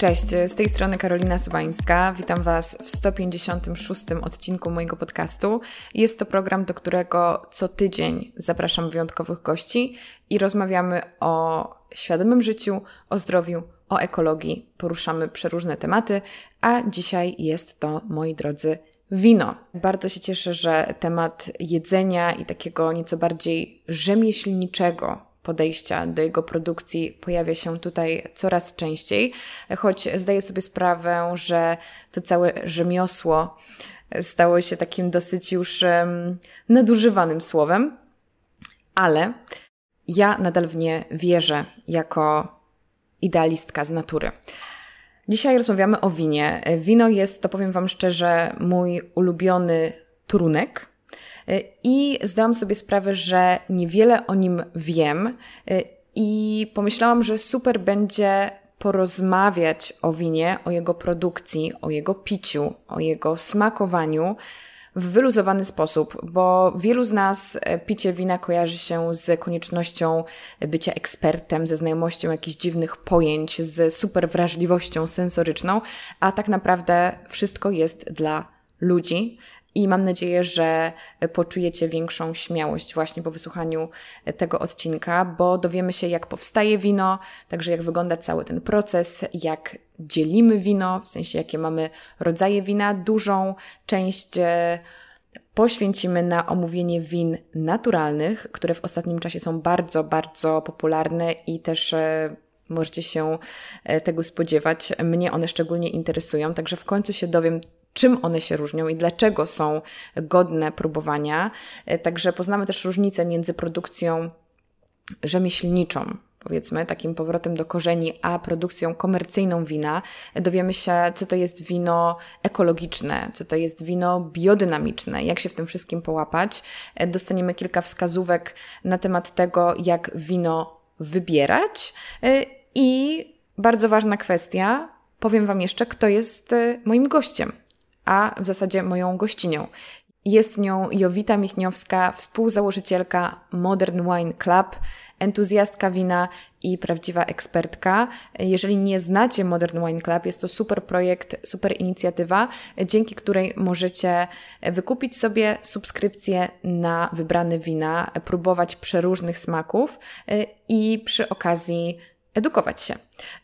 Cześć, z tej strony Karolina Subańska. Witam Was w 156 odcinku mojego podcastu. Jest to program, do którego co tydzień zapraszam wyjątkowych gości i rozmawiamy o świadomym życiu, o zdrowiu, o ekologii. Poruszamy przeróżne tematy, a dzisiaj jest to, moi drodzy, wino. Bardzo się cieszę, że temat jedzenia i takiego nieco bardziej rzemieślniczego podejścia do jego produkcji pojawia się tutaj coraz częściej, choć zdaję sobie sprawę, że to całe rzemiosło stało się takim dosyć już nadużywanym słowem, ale ja nadal w nie wierzę jako idealistka z natury. Dzisiaj rozmawiamy o winie. Wino jest, to powiem Wam szczerze, mój ulubiony trunek. I zdałam sobie sprawę, że niewiele o nim wiem, i pomyślałam, że super będzie porozmawiać o winie, o jego produkcji, o jego piciu, o jego smakowaniu w wyluzowany sposób, bo wielu z nas e, picie wina kojarzy się z koniecznością bycia ekspertem, ze znajomością jakichś dziwnych pojęć, z super wrażliwością sensoryczną, a tak naprawdę wszystko jest dla ludzi, i mam nadzieję, że poczujecie większą śmiałość właśnie po wysłuchaniu tego odcinka, bo dowiemy się, jak powstaje wino, także jak wygląda cały ten proces, jak dzielimy wino, w sensie jakie mamy rodzaje wina. Dużą część e, poświęcimy na omówienie win naturalnych, które w ostatnim czasie są bardzo, bardzo popularne i też e, możecie się e, tego spodziewać. Mnie one szczególnie interesują, także w końcu się dowiem, czym one się różnią i dlaczego są godne próbowania. E, także poznamy też różnicę między produkcją rzemieślniczą, powiedzmy, takim powrotem do korzeni, a produkcją komercyjną wina. Dowiemy się, co to jest wino ekologiczne, co to jest wino biodynamiczne, jak się w tym wszystkim połapać. E, dostaniemy kilka wskazówek na temat tego, jak wino wybierać. E, I bardzo ważna kwestia, powiem Wam jeszcze, kto jest moim gościem a w zasadzie moją gościnią. Jest nią Jowita Michniowska, współzałożycielka Modern Wine Club, entuzjastka wina i prawdziwa ekspertka. Jeżeli nie znacie Modern Wine Club, jest to super projekt, super inicjatywa, dzięki której możecie wykupić sobie subskrypcję na wybrane wina, próbować przeróżnych smaków i przy okazji edukować się.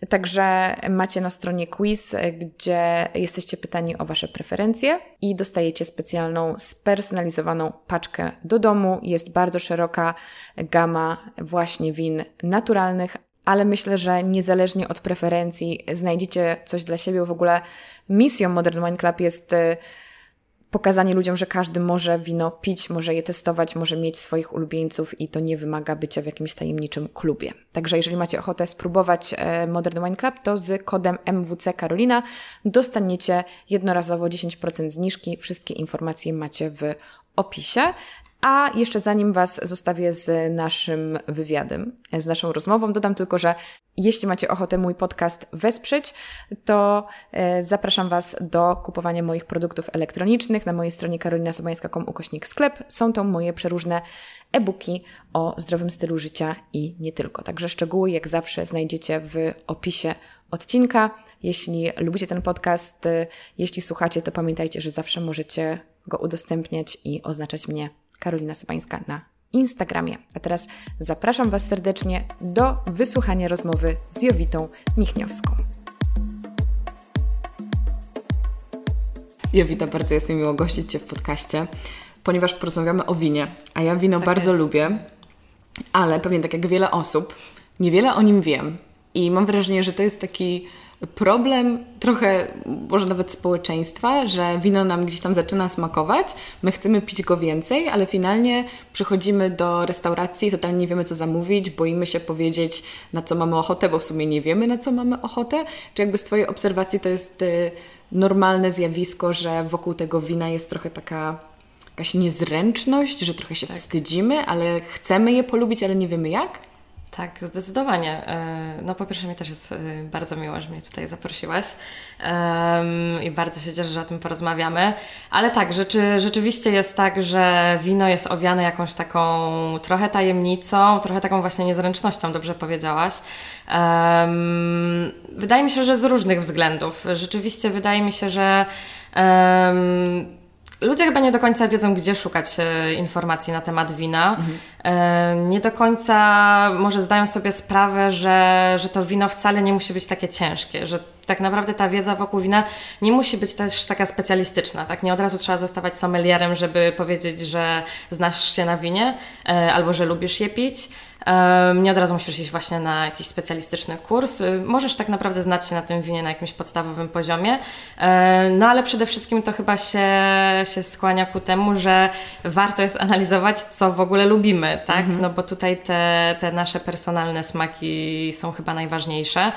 Także macie na stronie quiz, gdzie jesteście pytani o Wasze preferencje i dostajecie specjalną, spersonalizowaną paczkę do domu. Jest bardzo szeroka gama właśnie win naturalnych, ale myślę, że niezależnie od preferencji znajdziecie coś dla siebie. W ogóle misją Modern Wine Club jest pokazanie ludziom, że każdy może wino pić, może je testować, może mieć swoich ulubieńców i to nie wymaga bycia w jakimś tajemniczym klubie. Także jeżeli macie ochotę spróbować e, Modern Wine Club, to z kodem MWC Karolina dostaniecie jednorazowo 10% zniżki. Wszystkie informacje macie w opisie. A jeszcze zanim Was zostawię z naszym wywiadem, z naszą rozmową, dodam tylko, że jeśli macie ochotę mój podcast wesprzeć, to e, zapraszam Was do kupowania moich produktów elektronicznych na mojej stronie karolinasobańska.com ukośnik sklep. Są to moje przeróżne e-booki o zdrowym stylu życia i nie tylko. Także szczegóły jak zawsze znajdziecie w opisie odcinka. Jeśli lubicie ten podcast, e, jeśli słuchacie, to pamiętajcie, że zawsze możecie go udostępniać i oznaczać mnie Karolina Sobańska na Instagramie. A teraz zapraszam Was serdecznie do wysłuchania rozmowy z Jowitą Michniowską. Jowita, bardzo jest mi miło gościć Cię w podcaście, ponieważ porozmawiamy o winie, a ja wino tak bardzo jest. lubię, ale pewnie tak jak wiele osób, niewiele o nim wiem i mam wrażenie, że to jest taki problem trochę może nawet społeczeństwa, że wino nam gdzieś tam zaczyna smakować, my chcemy pić go więcej, ale finalnie przychodzimy do restauracji, totalnie nie wiemy co zamówić, boimy się powiedzieć na co mamy ochotę, bo w sumie nie wiemy na co mamy ochotę. Czy jakby z Twojej obserwacji to jest y, normalne zjawisko, że wokół tego wina jest trochę taka jakaś niezręczność, że trochę się tak. wstydzimy, ale chcemy je polubić, ale nie wiemy jak? Tak, zdecydowanie. E, no po pierwsze mi też jest e, bardzo miło, że mnie tutaj zaprosiłaś i bardzo się cieszę, że o tym porozmawiamy. Ale tak, rzeczy, rzeczywiście jest tak, że wino jest owiane jakąś taką trochę tajemnicą, trochę taką właśnie niezręcznością, dobrze powiedziałaś. Wydaje mi się, że z różnych względów. Rzeczywiście wydaje mi się, że Ludzie chyba nie do końca wiedzą, gdzie szukać e, informacji na temat wina. Mhm. E, nie do końca może zdają sobie sprawę, że, że to wino wcale nie musi być takie ciężkie, że tak naprawdę ta wiedza wokół wina nie musi być też taka specjalistyczna. Tak? Nie od razu trzeba zostawać sommelierem, żeby powiedzieć, że znasz się na winie e, albo że lubisz je pić. Nie od razu musisz iść właśnie na jakiś specjalistyczny kurs. Y, możesz tak naprawdę znać się na tym winie na jakimś podstawowym poziomie, no ale przede wszystkim to chyba się, się skłania ku temu, że warto jest analizować, co w ogóle lubimy, tak? Mhm. No bo tutaj te, te nasze personalne smaki są chyba najważniejsze.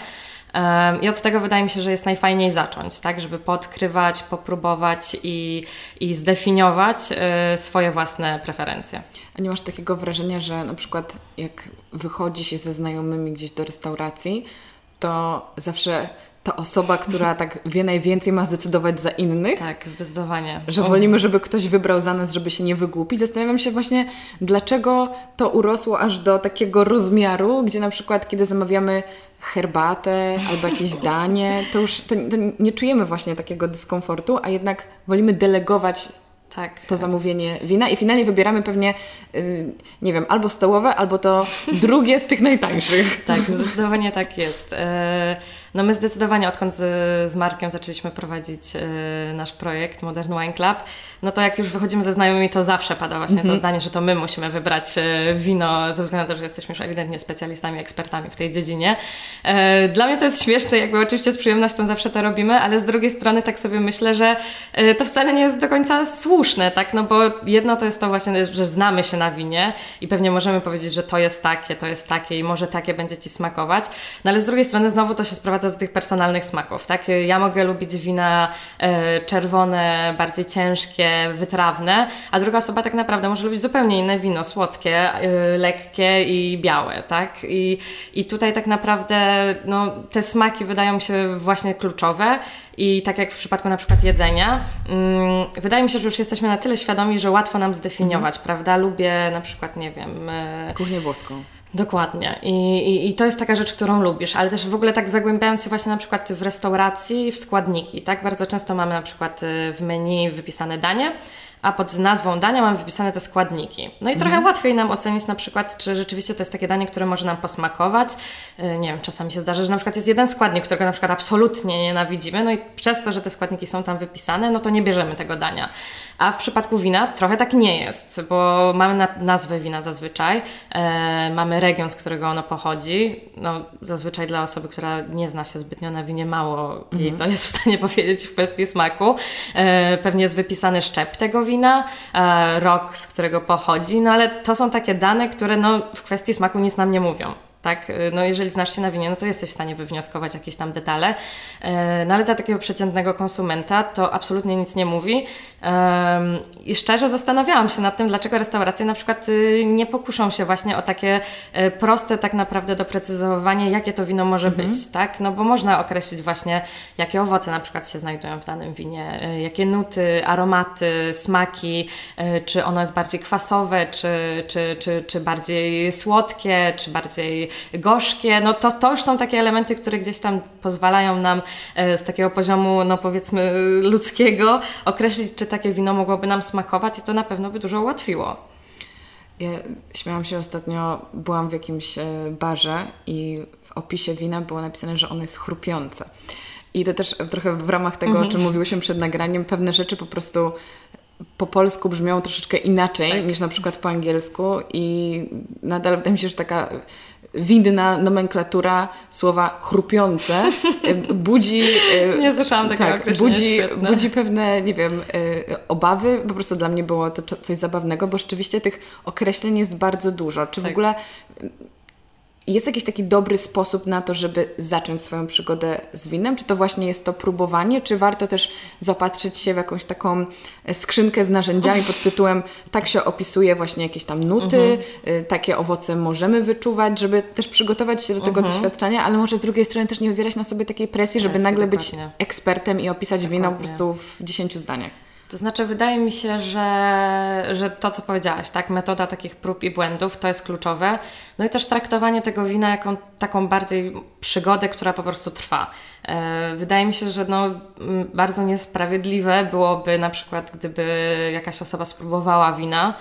I od tego wydaje mi się, że jest najfajniej zacząć, tak, żeby podkrywać, popróbować i, i zdefiniować y, swoje własne preferencje. A nie masz takiego wrażenia, że na przykład jak wychodzi się ze znajomymi gdzieś do restauracji, to zawsze osoba, która tak wie najwięcej, ma zdecydować za innych. Tak, zdecydowanie. Że wolimy, żeby ktoś wybrał za nas, żeby się nie wygłupić. Zastanawiam się właśnie, dlaczego to urosło aż do takiego rozmiaru, gdzie na przykład, kiedy zamawiamy herbatę albo jakieś danie, to już to, to nie czujemy właśnie takiego dyskomfortu, a jednak wolimy delegować tak. to zamówienie wina i finalnie wybieramy pewnie, yy, nie wiem, albo stołowe, albo to drugie z tych najtańszych. Tak, zdecydowanie tak jest. No my zdecydowanie odkąd z, z Markiem zaczęliśmy prowadzić yy, nasz projekt Modern Wine Club, no to jak już wychodzimy ze znajomymi, to zawsze pada właśnie mm -hmm. to mhm. zdanie, że to my musimy wybrać e, wino, ze względu na to, że jesteśmy już ewidentnie specjalistami, ekspertami w tej dziedzinie. E, dla mnie to jest śmieszne, jakby oczywiście z przyjemnością zawsze to robimy, ale z drugiej strony tak sobie myślę, że to wcale nie jest do końca słuszne, tak? No bo jedno to jest to właśnie, że znamy się na winie i pewnie możemy powiedzieć, że to jest takie, to jest takie i może takie będzie Ci smakować, no ale z drugiej strony znowu to się sprowadza do tych personalnych smaków, tak? Ja mogę lubić wina czerwone, bardziej ciężkie, wytrawne, a druga osoba tak naprawdę może lubić zupełnie inne wino, słodkie, yy, lekkie i białe, tak? I, I tutaj tak naprawdę no, te smaki wydają mi się właśnie kluczowe i tak jak w przypadku na przykład jedzenia, yy, wydaje mi się, że już jesteśmy na tyle świadomi, że łatwo nam zdefiniować, mhm. prawda? Lubię na przykład, nie wiem... Yy, Kuchnię włoską. Dokładnie. I, i, I, to jest taka rzecz, którą lubisz, ale też w ogóle tak zagłębiając się właśnie na przykład w restauracji, w składniki, tak? Bardzo często mamy na przykład y, w menu wypisane danie, a pod nazwą dania mamy wypisane te składniki. No i trochę mhm. łatwiej nam ocenić na przykład, czy rzeczywiście to jest takie danie, które może nam posmakować. Y, nie wiem, czasami się zdarza, że na przykład jest jeden składnik, którego na przykład absolutnie nienawidzimy, no i przez to, że te składniki są tam wypisane, no to nie bierzemy tego dania. A w przypadku wina trochę tak nie jest, bo mamy na, nazwę wina zazwyczaj, e, mamy region, z którego ono pochodzi. No, zazwyczaj dla osoby, która nie zna się zbytnio na winie, mało mhm. jej to jest w stanie powiedzieć w kwestii smaku. E, pewnie jest wypisany szczep tego wina, e, rok, z którego pochodzi, no ale to są takie dane, które no, w kwestii smaku nic nam nie mówią tak? Y, no jeżeli znasz się na winie, no to jesteś w stanie wywnioskować jakieś tam detale, y, no ale dla takiego przeciętnego konsumenta to absolutnie nic nie mówi i szczerze zastanawiałam się nad tym, dlaczego restauracje na przykład y, nie pokuszą się właśnie o takie proste tak naprawdę doprecyzowanie, jakie to wino może mhm. być, tak? No bo można określić właśnie, jakie owoce na przykład się znajdują w danym winie, jakie nuty, aromaty, smaki, czy ono jest bardziej kwasowe, czy, czy, czy, czy bardziej słodkie, czy bardziej gorzkie, no to, to już są takie elementy, które gdzieś tam pozwalają nam e, z takiego poziomu, no powiedzmy ludzkiego określić, czy takie wino mogłoby nam smakować i to na pewno by dużo ułatwiło. Ja śmiałam się ostatnio, byłam w jakimś e, barze i w opisie wina było napisane, że ono jest chrupiące. I to też trochę w ramach tego, o czym mówiłyśmy przed nagraniem, pewne rzeczy po prostu po polsku brzmią troszeczkę inaczej tak. niż na przykład po angielsku i nadal wydaje mi się, że taka winna nomenklatura słowa chrupiące e, budzi... E, nie słyszałam takiego tak, budzi, budzi pewne, nie wiem, e, obawy. Po prostu dla mnie było to coś zabawnego, bo rzeczywiście tych określeń jest bardzo dużo. Czy w tak. ogóle jest jakiś taki dobry sposób na to, żeby zacząć swoją przygodę z winem? Czy to właśnie jest to próbowanie, czy warto też zaopatrzyć się w jakąś taką e, skrzynkę z narzędziami pod tytułem tak się opisuje właśnie jakieś tam nuty, mhm. takie owoce możemy wyczuwać, żeby też przygotować się do tego mhm. doświadczenia, ale może z drugiej strony też nie wywierać na sobie takiej presji, żeby nagle dokładnie. być ekspertem i opisać dokładnie. wino po prostu w 10 zdaniach. To znaczy, wydaje mi się, że, że to, co powiedziałaś, tak, metoda takich prób i błędów to jest kluczowe. No i też traktowanie tego wina jako taką bardziej przygodę, która po prostu trwa. E, wydaje mi się, że no, bardzo niesprawiedliwe byłoby na przykład, gdyby jakaś osoba spróbowała wina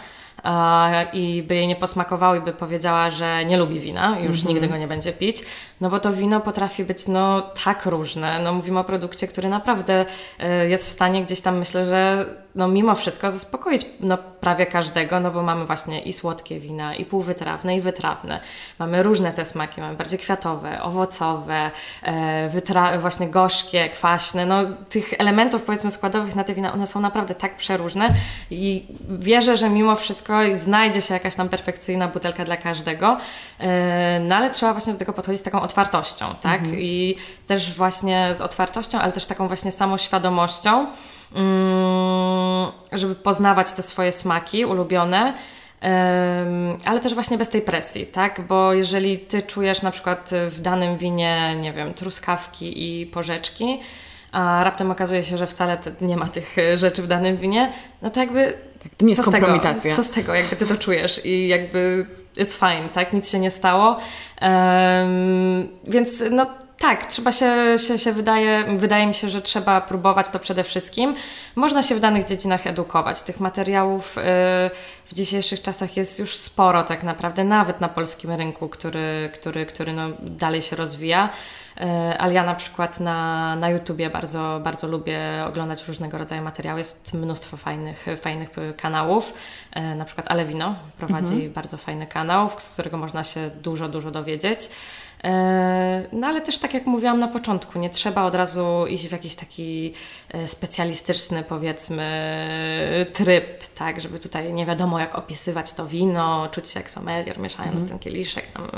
i by jej nie posmakowało i by powiedziała, że nie lubi wina już mm -hmm. nigdy go nie będzie pić, no bo to wino potrafi być no tak różne. No mówimy o produkcie, który naprawdę e, jest w stanie gdzieś tam myślę, że no mimo wszystko zaspokoić no prawie każdego, no bo mamy właśnie i słodkie wina, i półwytrawne, i wytrawne. Mamy różne te smaki, mamy bardziej kwiatowe, owocowe, e, właśnie gorzkie, kwaśne. No tych elementów powiedzmy składowych na te wina, one są naprawdę tak przeróżne i wierzę, że mimo wszystko znajdzie się jakaś tam perfekcyjna butelka dla każdego, e, no ale trzeba właśnie do tego podchodzić z taką otwartością, tak? Mhm. I też właśnie z otwartością, ale też taką właśnie samoświadomością, mm, żeby poznawać te swoje smaki ulubione. ale też właśnie bez tej presji, tak? Bo jeżeli ty czujesz na przykład w danym winie, nie wiem, truskawki i porzeczki, a raptem okazuje się, że wcale nie ma tych rzeczy w danym winie, no to jakby. Tak, to nie jest co kompromitacja. Z tego? Co z tego, jakby ty to czujesz i jakby it's fine, tak? Nic się nie stało. Um, więc no tak, trzeba się, się, się wydaje, wydaje mi się, że trzeba próbować to przede wszystkim. Można się w danych dziedzinach edukować. Tych materiałów yy, w dzisiejszych czasach jest już sporo tak naprawdę, nawet na polskim rynku, który, który, który no, dalej się rozwija. Yy, ale ja na przykład na, na YouTubie bardzo, bardzo lubię oglądać różnego rodzaju materiały. Jest mnóstwo fajnych, fajnych kanałów. Yy, na przykład Alewino prowadzi mhm. bardzo fajny kanał, z którego można się dużo, dużo dowiedzieć. E, no ale też tak jak mówiłam na początku, nie trzeba od razu iść w jakiś taki e, specjalistyczny powiedzmy tryb, tak, żeby tutaj nie wiadomo jak opisywać to wino, czuć się jak sommelier, mieszając mm. ten kieliszek, tam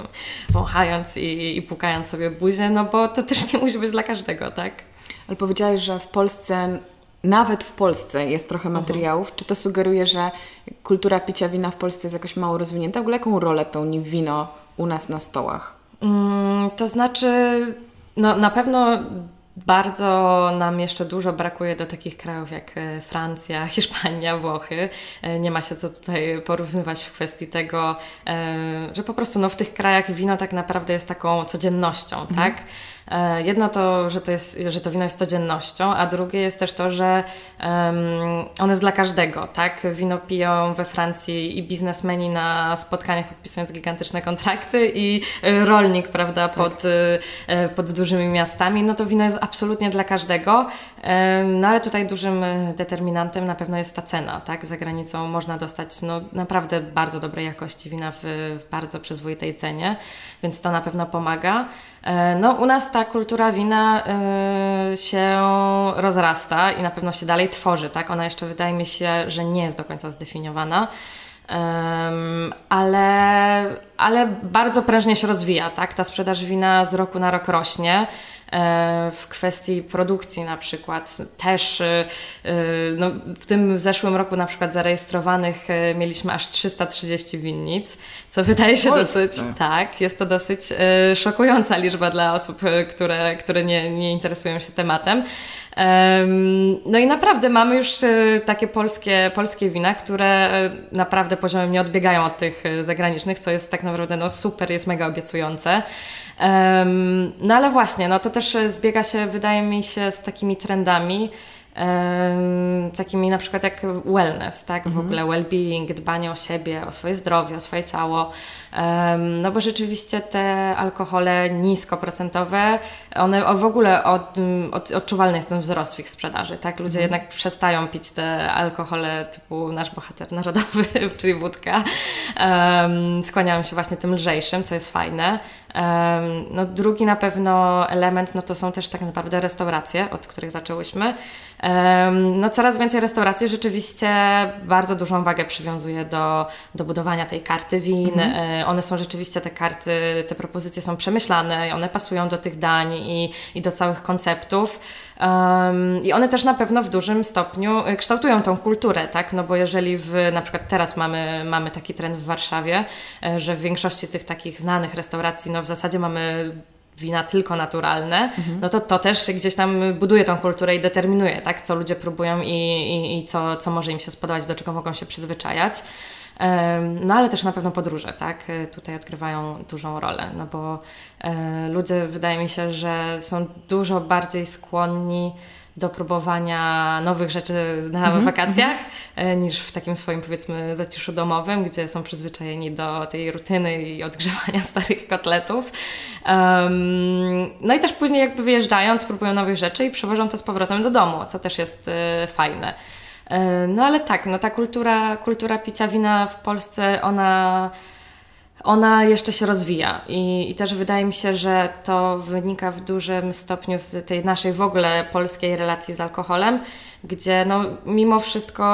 wąchając i, i pukając sobie buzię, no bo to też nie musi być dla każdego, tak? Ale powiedziałaś, że w Polsce nawet w Polsce jest trochę mhm. materiałów. Mhm. Czy to sugeruje, że kultura picia wina w Polsce jest jakoś mało rozwinięta? W ogóle jaką rolę pełni wino u nas na stołach? Mm, to znaczy, no na pewno bardzo nam jeszcze dużo brakuje do takich krajów jak e, Francja, Hiszpania, Włochy. E, nie ma się co tutaj porównywać w kwestii tego, e, że po prostu no, w tych krajach wino tak naprawdę jest taką codziennością, mhm. tak? E, jedno to, że to, jest, że to wino jest codziennością, a drugie jest też to, że um, one jest dla każdego, tak? Wino piją we Francji i biznesmeni na spotkaniach podpisując gigantyczne kontrakty i e, rolnik, prawda, tak. pod, e, pod dużymi miastami, no to wino jest absolutnie dla każdego, no ale tutaj dużym determinantem na pewno jest ta cena, tak? Za granicą można dostać no, naprawdę bardzo dobrej jakości wina w, w bardzo przyzwoitej cenie, więc to na pewno pomaga. E, no, u nas ta kultura wina y, się rozrasta i na pewno się dalej tworzy, tak? Ona jeszcze wydaje mi się, że nie jest do końca zdefiniowana. Um, ale, ale bardzo prężnie się rozwija, tak? Ta sprzedaż wina z roku na rok rośnie. E, w kwestii produkcji na przykład też e, no, w tym zeszłym roku na przykład zarejestrowanych e, mieliśmy aż 330 winnic, co wydaje się dosyć, tak, jest to dosyć szokująca liczba dla osób, które, które nie, nie interesują się tematem. No i naprawdę mamy już takie polskie, polskie wina, które naprawdę poziomem nie odbiegają od tych zagranicznych, co jest tak naprawdę no, super, jest mega obiecujące. No ale właśnie, no to też zbiega się, wydaje mi się, z takimi trendami, takimi na przykład jak wellness, tak? W mhm. ogóle well-being, dbanie o siebie, o swoje zdrowie, o swoje ciało. No bo rzeczywiście te alkohole niskoprocentowe, one w ogóle od, od, odczuwalny jest ten wzrost w ich sprzedaży, tak? Ludzie mhm. jednak przestają pić te alkohole typu nasz bohater narodowy, czyli wódka. Skłaniają się właśnie tym lżejszym, co jest fajne. No, drugi na pewno element no to są też tak naprawdę restauracje, od których zaczęłyśmy. No, coraz więcej restauracji rzeczywiście bardzo dużą wagę przywiązuje do, do budowania tej karty win. Mhm. E, one są rzeczywiście, te karty, te propozycje są przemyślane, one pasują do tych dań i, i do całych konceptów. Um, I one też na pewno w dużym stopniu e, kształtują tą kulturę, tak? No bo jeżeli w, na przykład teraz mamy, mamy taki trend w Warszawie, e, że w większości tych takich znanych restauracji, no w zasadzie mamy wina tylko naturalne, mhm. no to to też gdzieś tam buduje tą kulturę i determinuje, tak? Co ludzie próbują i, i, i co, co może im się spodobać, do czego mogą się przyzwyczajać. No ale też na pewno podróże, tak? E, tutaj odgrywają dużą rolę, no bo e, ludzie wydaje mi się, że są dużo bardziej skłonni do próbowania nowych rzeczy na mm -hmm. wakacjach, e, niż w takim swoim powiedzmy zaciszu domowym, gdzie są przyzwyczajeni do tej rutyny i odgrzewania starych kotletów. Um, no i też później jakby wyjeżdżając próbują nowych rzeczy i przewożą to z powrotem do domu, co też jest y, fajne. E, no ale tak, no ta kultura, kultura picia wina w Polsce, ona, ona jeszcze się rozwija I, i też wydaje mi się, że to wynika w dużym stopniu z tej naszej w ogóle polskiej relacji z alkoholem, gdzie no, mimo wszystko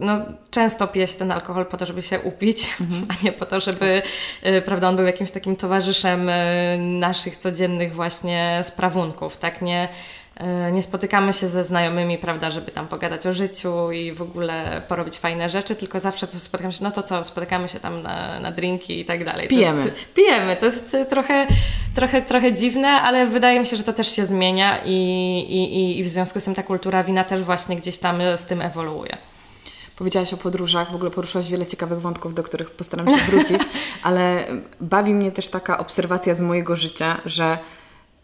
no, często pije się ten alkohol po to, żeby się upić, mhm. a nie po to, żeby y, prawda, on był jakimś takim towarzyszem y, naszych codziennych właśnie sprawunków, tak? Nie, E, nie spotykamy się ze znajomymi, prawda, żeby tam pogadać o życiu i w ogóle porobić fajne rzeczy, tylko zawsze spotykamy się, no to co, spotykamy się tam na, na drinki i tak dalej. Pijemy. To jest, pijemy. To jest trochę, trochę, trochę dziwne, ale wydaje mi się, że to też się zmienia i, i, i w związku z tym ta kultura wina też właśnie gdzieś tam z tym ewoluuje. Powiedziałaś o podróżach, w ogóle poruszyłaś wiele ciekawych wątków, do których postaram się wrócić, ale bawi mnie też taka obserwacja z mojego życia, że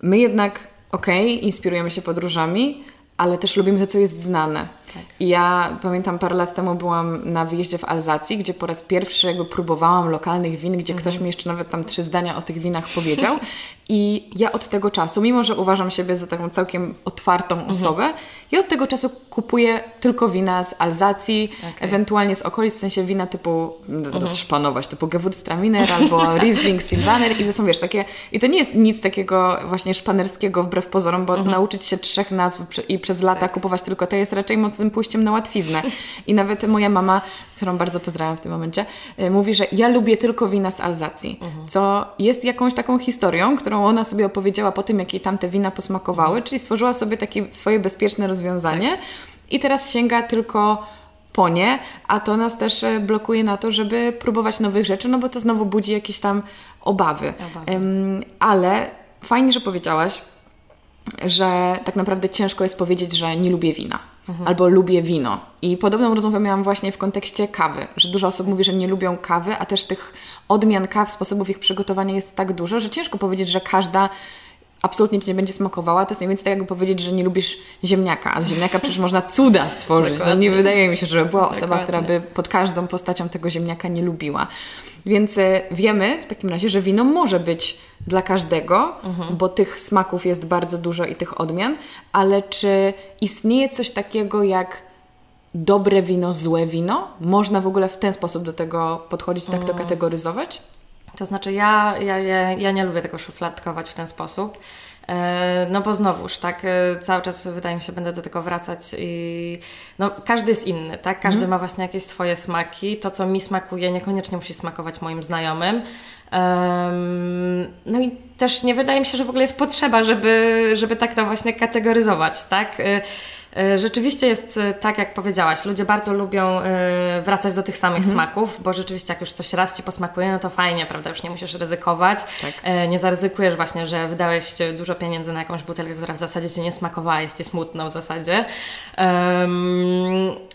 my jednak okej, okay, inspirujemy się podróżami, ale też lubimy to, co jest znane. Tak. Ja pamiętam parę lat temu byłam na wyjeździe w Alzacji, gdzie po raz pierwszy jakby próbowałam lokalnych win, gdzie ktoś mhm. mi jeszcze nawet tam trzy zdania o tych winach powiedział. I ja od tego czasu, mimo że uważam siebie za taką całkiem otwartą mhm. osobę, ja od tego czasu kupuję tylko wina z Alzacji, okay. ewentualnie z okolic, w sensie wina typu, no teraz mhm. szpanować, typu Gewürztraminer albo Riesling Silvaner i to są, wiesz, takie, i to nie jest nic takiego właśnie szpanerskiego wbrew pozorom, bo nauczyć się trzech nazw i przez lata tak. kupować tylko to jest raczej mocnym pójściem na łatwiznę. I nawet moja mama, którą bardzo pozdrawiam w tym momencie, y, mówi, że ja lubię tylko wina z Alzacji, mhm. co jest jakąś taką historią, którą ona sobie opowiedziała po tym, jak jej tamte wina posmakowały, czyli stworzyła sobie takie swoje bezpieczne rozwiązanie tak. i teraz sięga tylko po nie, a to nas też y, blokuje na to, żeby próbować nowych rzeczy, no bo to znowu budzi jakieś tam obawy. obawy. Um, ale fajnie, że powiedziałaś, że tak naprawdę ciężko jest powiedzieć, że nie lubię wina. Mhm. Albo lubię wino. I podobną rozmowę miałam właśnie w kontekście kawy, że dużo osób mówi, że nie lubią kawy, a też tych odmian kaw, sposobów ich przygotowania jest tak dużo, że ciężko powiedzieć, że każda absolutnie Ci nie będzie smakowała. To jest mniej więcej tak, jakby powiedzieć, że nie lubisz ziemniaka, a z ziemniaka przecież można cuda stworzyć. No nie wydaje mi się, że była osoba, Dokładnie. która by pod każdą postacią tego ziemniaka nie lubiła. Więc e, wiemy w takim razie, że wino może być dla każdego, mhm. bo tych smaków jest bardzo dużo i tych odmian, ale czy istnieje coś takiego jak dobre wino, złe wino? Można w ogóle w ten sposób do tego podchodzić, tak to mm. kategoryzować? To znaczy, ja, ja, ja, ja nie lubię tego szufladkować w ten sposób. E, no bo znowuż, tak, e, cały czas wydaje mi się, będę do tego wracać i no, każdy jest inny, tak, każdy mm. ma właśnie jakieś swoje smaki. To, co mi smakuje, niekoniecznie musi smakować moim znajomym. Um, no i też nie wydaje mi się, że w ogóle jest potrzeba, żeby, żeby tak to właśnie kategoryzować, tak. E, rzeczywiście jest e, tak, jak powiedziałaś, ludzie bardzo lubią e, wracać do tych samych mhm. smaków, bo rzeczywiście jak już coś raz Ci posmakuje, no to fajnie, prawda, już nie musisz ryzykować, tak. nie zaryzykujesz właśnie, że wydałeś dużo pieniędzy na jakąś butelkę, która w zasadzie Ci nie smakowała, jest Ci smutno w zasadzie.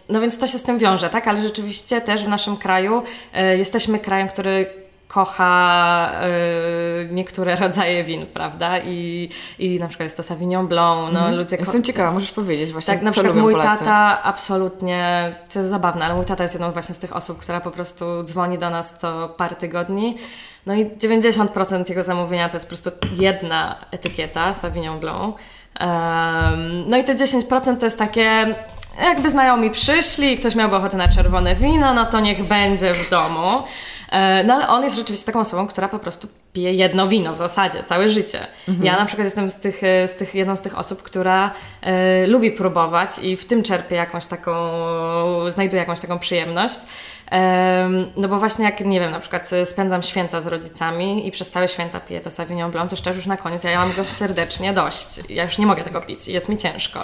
No więc to się z tym wiąże, tak, ale rzeczywiście też w naszym kraju jesteśmy krajem, który kocha y, niektóre rodzaje win, prawda? I, I na przykład jest to Sauvignon Blanc. No, mm. ludzie Jestem ciekawa, możesz powiedzieć właśnie, Tak, na przykład mój Polacy. tata absolutnie, to jest zabawne, ale mój tata jest jedną właśnie z tych osób, która po prostu dzwoni do nas co parę tygodni. No i 90% jego zamówienia to jest po prostu jedna etykieta Sauvignon Blanc. Um, no i te 10% to jest takie jakby znajomi przyszli, ktoś miałby ochotę na czerwone wino, no to niech będzie w domu. E, no ale on jest rzeczywiście taką osobą, która po prostu pije jedno wino w zasadzie, całe życie. Mhm. Ja na przykład jestem z tych, e, z tych, jedną z tych osób, która e, lubi próbować i w tym czerpie jakąś taką, znajduje jakąś taką przyjemność. No bo właśnie jak, nie wiem, na przykład spędzam święta z rodzicami i przez całe święta piję to Sauvignon Blanc, to szczerze już na koniec ja mam go serdecznie dość. Ja już nie mogę tego pić jest mi ciężko.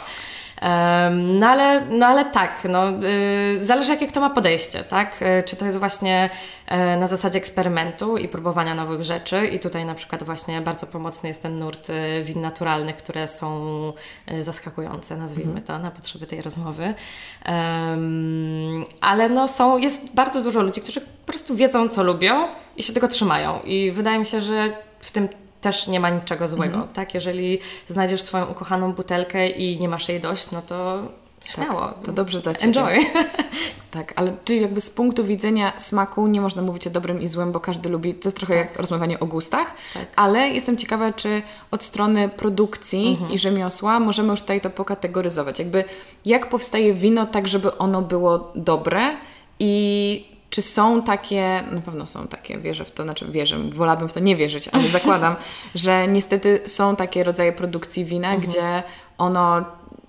No ale, no ale tak, no, y, zależy jakie kto ma podejście, tak? Y, czy to jest właśnie e, na zasadzie eksperymentu i próbowania nowych rzeczy i tutaj na przykład właśnie bardzo pomocny jest ten nurt y, win naturalnych, które są zaskakujące, nazwijmy mhm. to, na potrzeby tej rozmowy. ale no są, jest bardzo dużo ludzi, którzy po prostu wiedzą co lubią i się tego trzymają i wydaje mi się, że w tym też nie ma niczego złego, mhm. tak? Jeżeli znajdziesz swoją ukochaną butelkę i nie masz jej dość, no to śmiało. Tak, to dobrze dla Ciebie. Enjoy. Tak, ale czyli jakby z punktu widzenia smaku nie można mówić o dobrym i złym, bo każdy lubi, to jest trochę tak. jak rozmawianie o gustach, tak. ale jestem ciekawa, czy od strony produkcji mhm. i rzemiosła możemy już tutaj to pokategoryzować. Jakby jak powstaje wino tak, żeby ono było dobre i czy są takie, na pewno są takie, wierzę w to, znaczy wierzę, wolałabym w to nie wierzyć, ale zakładam, że niestety są takie rodzaje produkcji wina, mhm. gdzie ono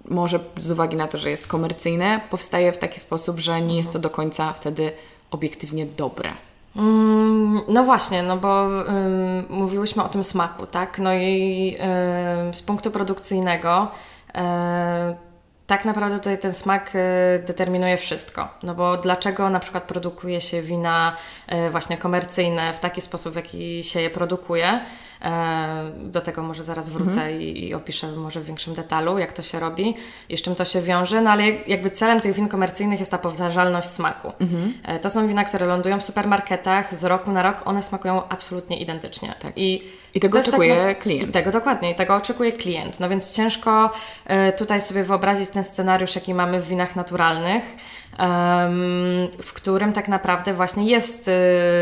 może z uwagi na to, że jest komercyjne, powstaje w taki sposób, że nie mhm. jest to do końca wtedy obiektywnie dobre. Mm, no właśnie, no bo um, mówiłyśmy o tym smaku, tak? No i um, z punktu produkcyjnego um, tak naprawdę tutaj ten smak y, determinuje wszystko. No bo dlaczego na przykład produkuje się wina y, właśnie komercyjne w taki sposób, w jaki się je produkuje? E, do tego może zaraz wrócę mhm. i, i, opiszę może w większym detalu, jak to się robi i z czym to się wiąże. No ale jakby celem tych win komercyjnych jest ta powtarzalność smaku. Mhm. E, to są wina, które lądują w supermarketach z roku na rok, one smakują absolutnie identycznie. Tak. I, I tego oczekuje tak, klient. Tego dokładnie, i tego oczekuje klient. No więc ciężko e, tutaj sobie wyobrazić ten scenariusz, jaki mamy w winach naturalnych w którym tak naprawdę właśnie jest y,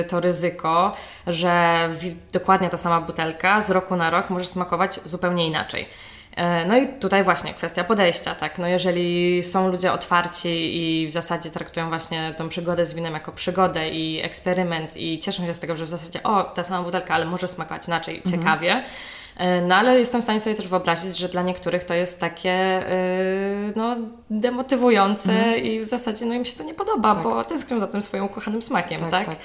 to ryzyko, że dokładnie ta sama butelka z roku na rok może smakować zupełnie inaczej. E, no i tutaj właśnie kwestia podejścia, tak. No jeżeli są ludzie otwarci i w zasadzie traktują właśnie tą przygodę z winem jako przygodę i eksperyment i cieszą się z tego, że w zasadzie o, ta sama butelka, ale może smakować inaczej, mhm. ciekawie, no ale jestem w stanie sobie też wyobrazić, że dla niektórych to jest takie yy, no, demotywujące mhm. i w zasadzie no, im się to nie podoba, tak. bo tęsknią za tym swoim ukochanym smakiem, tak? tak? tak.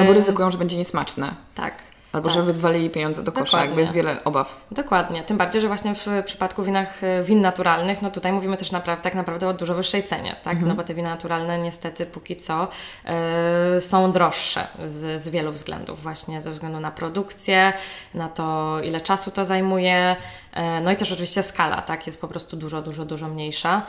Albo ryzykują, że będzie niesmaczne. Tak. Albo tak. że wywalili pieniądze do kosza, Dokładnie. jakby jest wiele obaw. Dokładnie. Tym bardziej, że właśnie w przypadku winach, e, win naturalnych, no tutaj mówimy też naprawdę, tak naprawdę o dużo wyższej cenie, tak? Mhm. No bo te wina naturalne niestety póki co y, są droższe z, z wielu względów. Właśnie ze względu na produkcję, na to ile czasu to zajmuje, y, no i też oczywiście skala, tak? Jest po prostu dużo, dużo, dużo mniejsza.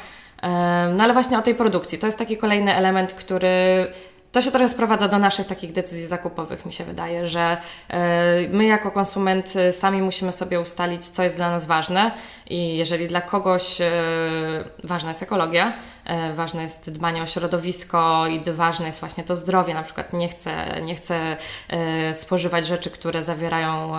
No ale właśnie o tej produkcji. To jest taki kolejny element, który to się trochę sprowadza do naszych takich decyzji zakupowych, mi się wydaje, że e, my jako konsument e, sami musimy sobie ustalić, co jest dla nas ważne i jeżeli dla kogoś e, ważna jest ekologia, ważne jest dbanie o środowisko i ważne jest właśnie to zdrowie, na przykład nie chcę, nie chcę spożywać rzeczy, które zawierają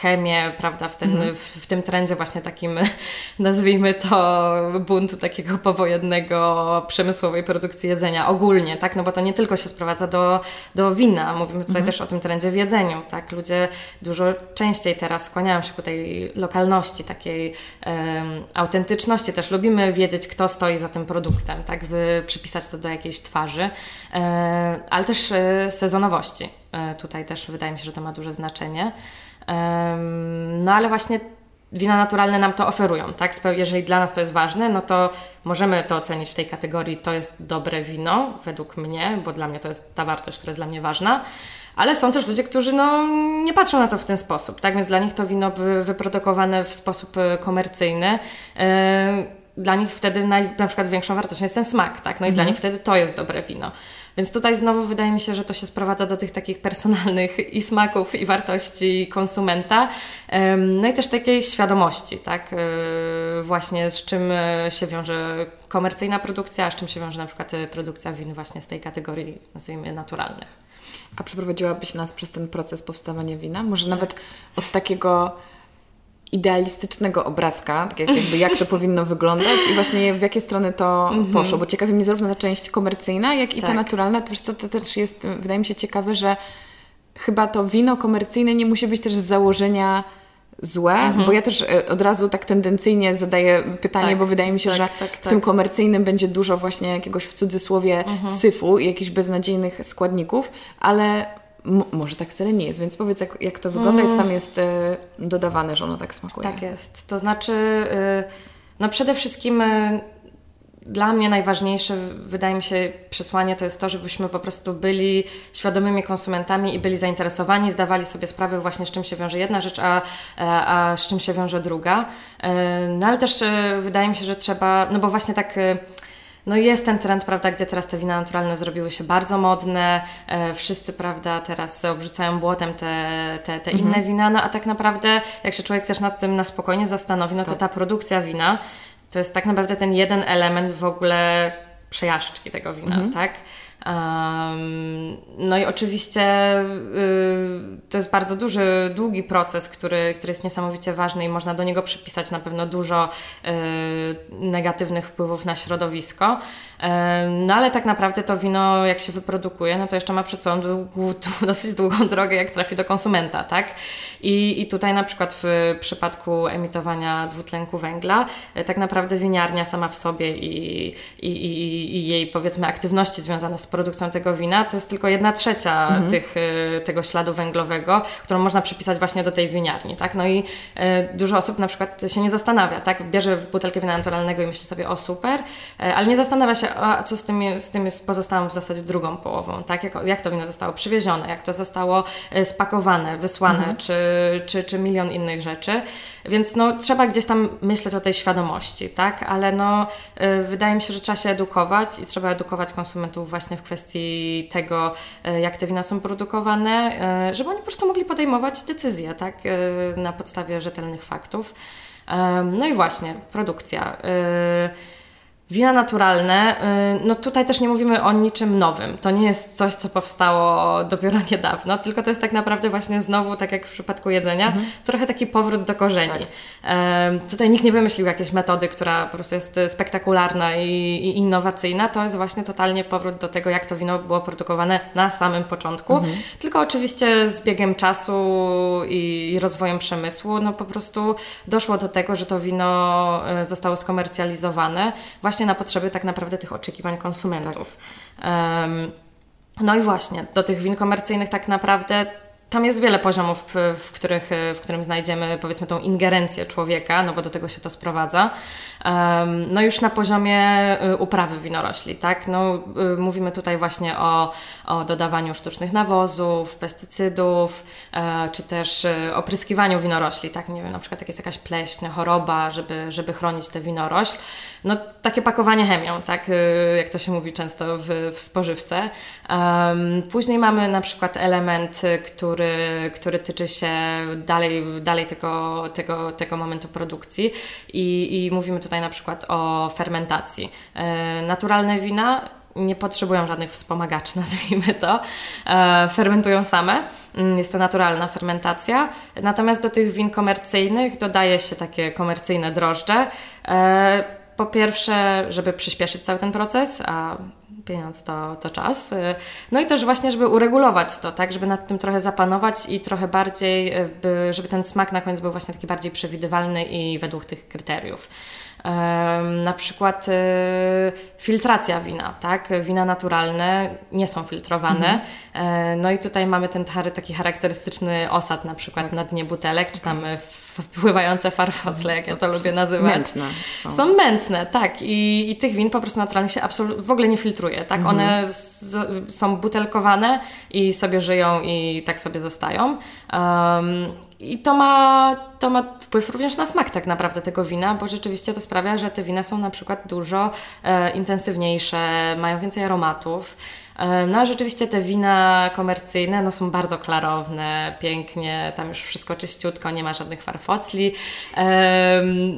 chemię, prawda, w, ten, mhm. w, w tym trendzie właśnie takim, nazwijmy to buntu takiego powojennego przemysłowej produkcji jedzenia ogólnie, tak, no bo to nie tylko tylko się sprowadza do, do wina. Mówimy tutaj mhm. też o tym trendzie w jedzeniu, tak? Ludzie dużo częściej teraz skłaniają się ku tej lokalności, takiej um, autentyczności. Też lubimy wiedzieć, kto stoi za tym produktem, tak? Wy, przypisać to do jakiejś twarzy, um, ale też um, sezonowości. Um, tutaj też wydaje mi się, że to ma duże znaczenie. No ale właśnie wina naturalne nam to oferują, tak? Jeżeli dla nas to jest ważne, no to możemy to ocenić w tej kategorii, to jest dobre wino, według mnie, bo dla mnie to jest ta wartość, która jest dla mnie ważna. Ale są też ludzie, którzy no, nie patrzą na to w ten sposób, tak? Więc dla nich to wino wyprodukowane w sposób e, komercyjny. Dla nich wtedy naj, na przykład większą wartością jest ten smak, tak? No i dla mhm. nich wtedy to jest dobre wino. Więc tutaj znowu wydaje mi się, że to się sprowadza do tych takich personalnych i smaków, i wartości konsumenta. No i też takiej świadomości, tak? E, właśnie z czym e, się wiąże komercyjna produkcja, a z czym się wiąże na przykład e, produkcja win właśnie z tej kategorii, nazwijmy, naturalnych. A przeprowadziłabyś nas przez ten proces powstawania wina? Może tak. nawet od takiego idealistycznego obrazka, tak jak, jakby jak to powinno wyglądać i właśnie w jakie strony to mm -hmm. poszło, bo ciekawi mnie zarówno ta część komercyjna, jak i tak. ta naturalna. To wiesz co, to też jest, wydaje mi się ciekawe, że chyba to wino komercyjne nie musi być też z założenia złe, mhm. bo ja też e, od razu tak tendencyjnie zadaję pytanie, tak, bo wydaje mi się, tak, że tak, w tym tak. komercyjnym będzie dużo właśnie jakiegoś w cudzysłowie mhm. syfu i jakichś beznadziejnych składników, ale może tak wcale nie jest, więc powiedz, jak, jak to wygląda, mm. jak tam jest y, dodawane, że ono tak smakuje. Tak jest. To znaczy, y, no przede wszystkim y, dla mnie najważniejsze, wydaje mi się, przesłanie to jest to, żebyśmy po prostu byli świadomymi konsumentami i byli zainteresowani, zdawali sobie sprawę właśnie z czym się wiąże jedna rzecz, a, a, a z czym się wiąże druga. No ale też wydaje mi się, że trzeba, no bo właśnie tak no jest ten trend, prawda, gdzie teraz te wina naturalne zrobiły się bardzo modne, e, wszyscy, prawda, teraz obrzucają błotem te, te, te mhm. inne wina, no a tak naprawdę, jak się człowiek też nad tym na spokojnie zastanowi, no to tak. ta produkcja wina to jest tak naprawdę ten jeden element w ogóle przejażdżki tego wina, mhm. tak? No i oczywiście y, to jest bardzo duży, długi proces, który, który jest niesamowicie ważny i można do niego przypisać na pewno dużo y, negatywnych wpływów na środowisko. No ale tak naprawdę to wino, jak się wyprodukuje, no to jeszcze ma przed sobą dosyć długą drogę, jak trafi do konsumenta, tak? I, I tutaj na przykład w przypadku emitowania dwutlenku węgla, e, tak naprawdę winiarnia sama w sobie i, i, i, i jej powiedzmy aktywności związane z produkcją tego wina, to jest tylko jedna trzecia mhm. tych, e, tego śladu węglowego, którą można przypisać właśnie do tej winiarni, tak? No i e, dużo osób na przykład się nie zastanawia, tak? Bierze butelkę wina naturalnego i myśli sobie, o super, ale nie zastanawia się, a co z tym, z tym jest pozostałą w zasadzie drugą połową, tak? Jak, jak to wino zostało przywiezione, jak to zostało spakowane, wysłane, mhm. czy, czy, czy milion innych rzeczy. Więc no, trzeba gdzieś tam myśleć o tej świadomości, tak? Ale no, wydaje mi się, że trzeba się edukować i trzeba edukować konsumentów właśnie w kwestii tego, e, jak te wina są produkowane, żeby oni po prostu mogli podejmować decyzje, tak? Na podstawie rzetelnych faktów. No i właśnie, produkcja. Wina naturalne, y, no tutaj też nie mówimy o niczym nowym. To nie jest coś, co powstało dopiero niedawno, tylko to jest tak naprawdę właśnie znowu, tak jak w przypadku jedzenia, mhm. trochę taki powrót do korzeni. Tak. Tutaj nikt nie wymyślił jakiejś metody, która po prostu jest spektakularna i, i, innowacyjna. To jest właśnie totalnie powrót do tego, jak to wino było produkowane na samym początku. Mhm. Tylko oczywiście z biegiem czasu i, i rozwojem przemysłu, no po prostu doszło do tego, że to wino y, zostało skomercjalizowane. Właśnie właśnie na potrzeby tak naprawdę tych oczekiwań konsumentów. Um, no i właśnie, do tych win komercyjnych tak naprawdę tam jest wiele poziomów, w, których, w którym znajdziemy powiedzmy tą ingerencję człowieka, no bo do tego się to sprowadza. No już na poziomie y, uprawy winorośli, tak? No, y, mówimy tutaj właśnie o, o dodawaniu sztucznych nawozów, pestycydów, e, czy też opryskiwaniu winorośli, tak? Nie wiem, na przykład jak jest jakaś pleśń, choroba, żeby, żeby chronić tę winorośl. No takie pakowanie chemią, tak? Jak to się mówi często w, w spożywce. Później mamy na przykład element, który który, który tyczy się dalej, dalej tego, tego, tego momentu produkcji I, i mówimy tutaj na przykład o fermentacji. E, naturalne wina nie potrzebują żadnych wspomagaczy, nazwijmy to. E, fermentują same. Mm, jest to naturalna fermentacja. Natomiast do tych win komercyjnych dodaje się takie komercyjne drożdże. E, po pierwsze, żeby przyspieszyć cały ten proces, a pieniądz to, to czas. Y, no i też właśnie, żeby uregulować to, tak, żeby nad tym trochę zapanować i trochę bardziej, y, by, żeby ten smak na koniec był właśnie taki bardziej przewidywalny i według tych kryteriów. Na przykład y, filtracja wina, tak? Wina naturalne nie są filtrowane. Mhm. E, no i tutaj mamy ten taki charakterystyczny osad na przykład tak. na dnie butelek, czy tam wpływające farfocle, jak ja to lubię nazywać. Mętne są. Są mętne, tak. I, i tych win po prostu naturalnych się absolutnie w ogóle nie filtruje, tak? Mhm. One z, są butelkowane i sobie żyją i tak sobie zostają. Um, I to ma, to ma wpływ również na smak tak naprawdę tego wina, bo rzeczywiście to sprawia, że te wina są na przykład dużo e, intensywniejsze, mają więcej aromatów. No a rzeczywiście te wina komercyjne no, są bardzo klarowne, pięknie, tam już wszystko czyściutko, nie ma żadnych farfocli.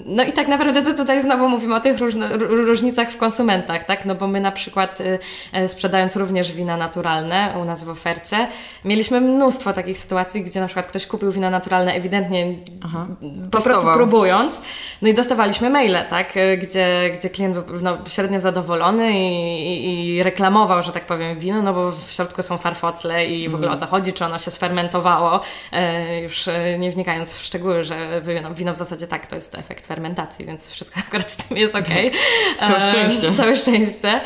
No i tak naprawdę to tutaj znowu mówimy o tych różnicach w konsumentach, tak? No bo my na przykład y, y, sprzedając również wina naturalne u nas w ofercie, mieliśmy mnóstwo takich sytuacji, gdzie na przykład ktoś kupił wino naturalne ewidentnie Aha, po testował. prostu próbując, no i dostawaliśmy maile, tak? Y, gdzie, gdzie klient był no, średnio zadowolony i, i, i reklamował, że tak powiem, wino, no bo w środku są farfocle i w ogóle o co mhm. chodzi, czy ono się sfermentowało, e, już e, nie wnikając w szczegóły, że wino, w zasadzie tak, to jest efekt fermentacji, więc wszystko akurat z tym jest ok. Całe szczęście. Całe szczęście.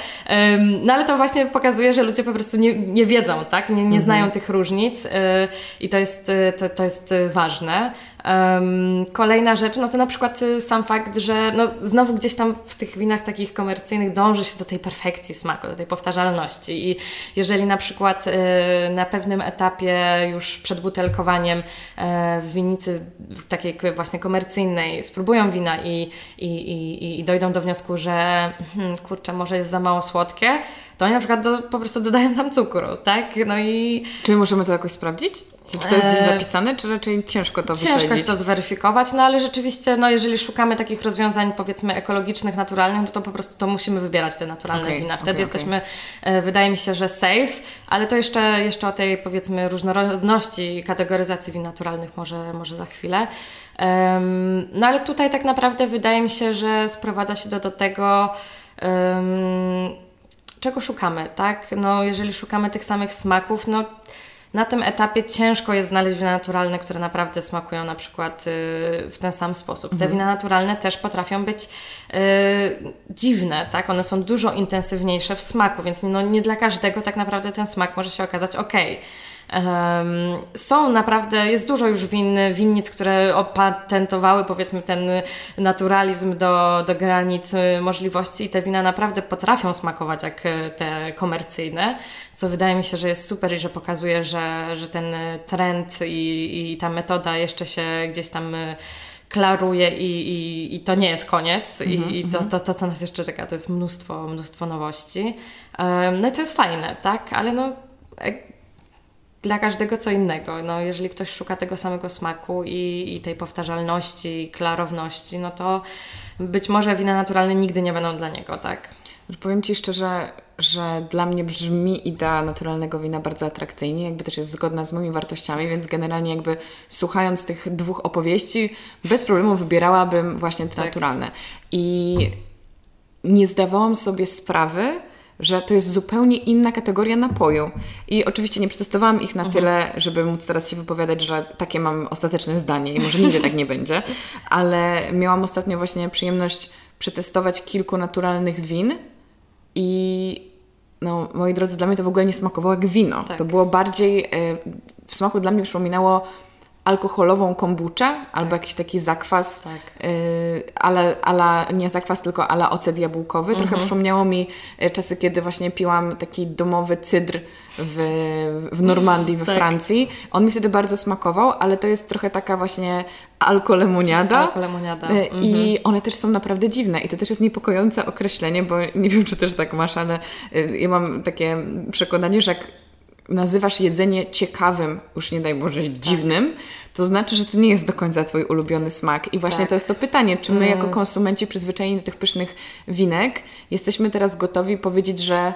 No ale to właśnie pokazuje, że ludzie po prostu nie, nie wiedzą, tak? Nie, nie mhm. znają tych różnic e, i to jest, to, to jest ważne. Um, kolejna rzecz, no to na przykład y, sam fakt, że no znowu gdzieś tam w tych winach takich komercyjnych dąży się do tej perfekcji smaku, do tej powtarzalności. I jeżeli na przykład y, na pewnym etapie już przed butelkowaniem y, w winicy takiej właśnie komercyjnej spróbują wina i, i, i, i dojdą do wniosku, że hmm, kurczę, może jest za mało słodkie, to oni na przykład do, po prostu dodają tam cukru, tak? No i... Czy możemy to jakoś sprawdzić? Czy to jest gdzieś zapisane, czy raczej ciężko to Ciężko wyśledzić? jest to zweryfikować, no ale rzeczywiście, no jeżeli szukamy takich rozwiązań powiedzmy ekologicznych, naturalnych, no to po prostu to musimy wybierać te naturalne okay, wina. Wtedy okay, jesteśmy, okay. wydaje mi się, że safe, ale to jeszcze, jeszcze o tej powiedzmy różnorodności kategoryzacji win naturalnych może, może za chwilę. Um, no ale tutaj tak naprawdę wydaje mi się, że sprowadza się do, do tego, um, czego szukamy, tak? No jeżeli szukamy tych samych smaków, no na tym etapie ciężko jest znaleźć wina naturalne, które naprawdę smakują na przykład y, w ten sam sposób. Te mhm. wina naturalne też potrafią być y, dziwne, tak? One są dużo intensywniejsze w smaku, więc no, nie dla każdego tak naprawdę ten smak może się okazać ok. Są naprawdę, jest dużo już win, winnic, które opatentowały powiedzmy ten naturalizm do, do granic możliwości i te wina naprawdę potrafią smakować jak te komercyjne, co wydaje mi się, że jest super i że pokazuje, że, że ten trend i, i ta metoda jeszcze się gdzieś tam klaruje i, i, i to nie jest koniec mm -hmm. i, i to, mhm. to, to, co nas jeszcze czeka, to jest mnóstwo, mnóstwo nowości. No i to jest fajne, tak? Ale no dla każdego co innego. No, jeżeli ktoś szuka tego samego smaku i, i tej powtarzalności, klarowności, no to być może wina naturalne nigdy nie będą dla niego, tak? Powiem Ci szczerze, że dla mnie brzmi idea naturalnego wina bardzo atrakcyjnie, jakby też jest zgodna z moimi wartościami, więc generalnie jakby słuchając tych dwóch opowieści, bez problemu wybierałabym właśnie te tak. naturalne. I nie zdawałam sobie sprawy, że to jest zupełnie inna kategoria napoju. I oczywiście nie przetestowałam ich na mhm. tyle, żeby móc teraz się wypowiadać, że takie mam ostateczne zdanie i może nigdy tak nie będzie, ale miałam ostatnio właśnie przyjemność przetestować kilku naturalnych win i no, moi drodzy, dla mnie to w ogóle nie smakowało jak wino. Tak. To było bardziej, e, w smaku dla mnie przypominało alkoholową kombuczę albo tak. jakiś taki zakwas, tak. y, ale, ale nie zakwas, tylko ala ocet jabłkowy. Trochę mhm. przypomniało mi y, czasy, kiedy właśnie piłam taki domowy cydr w, w Normandii, we tak. Francji. On mi wtedy bardzo smakował, ale to jest trochę taka właśnie alkolemoniada. Alkolemoniada. Y, I mhm. one też są naprawdę dziwne i to też jest niepokojące określenie, bo nie wiem, czy też tak masz, ale y, ja mam takie przekonanie, że jak nazywasz jedzenie ciekawym, już nie daj Boże dziwnym, tak. to znaczy, że to nie jest do końca Twój ulubiony smak. I właśnie tak. to jest to pytanie, czy my mm. jako konsumenci przyzwyczajeni do tych pysznych winek jesteśmy teraz gotowi powiedzieć, że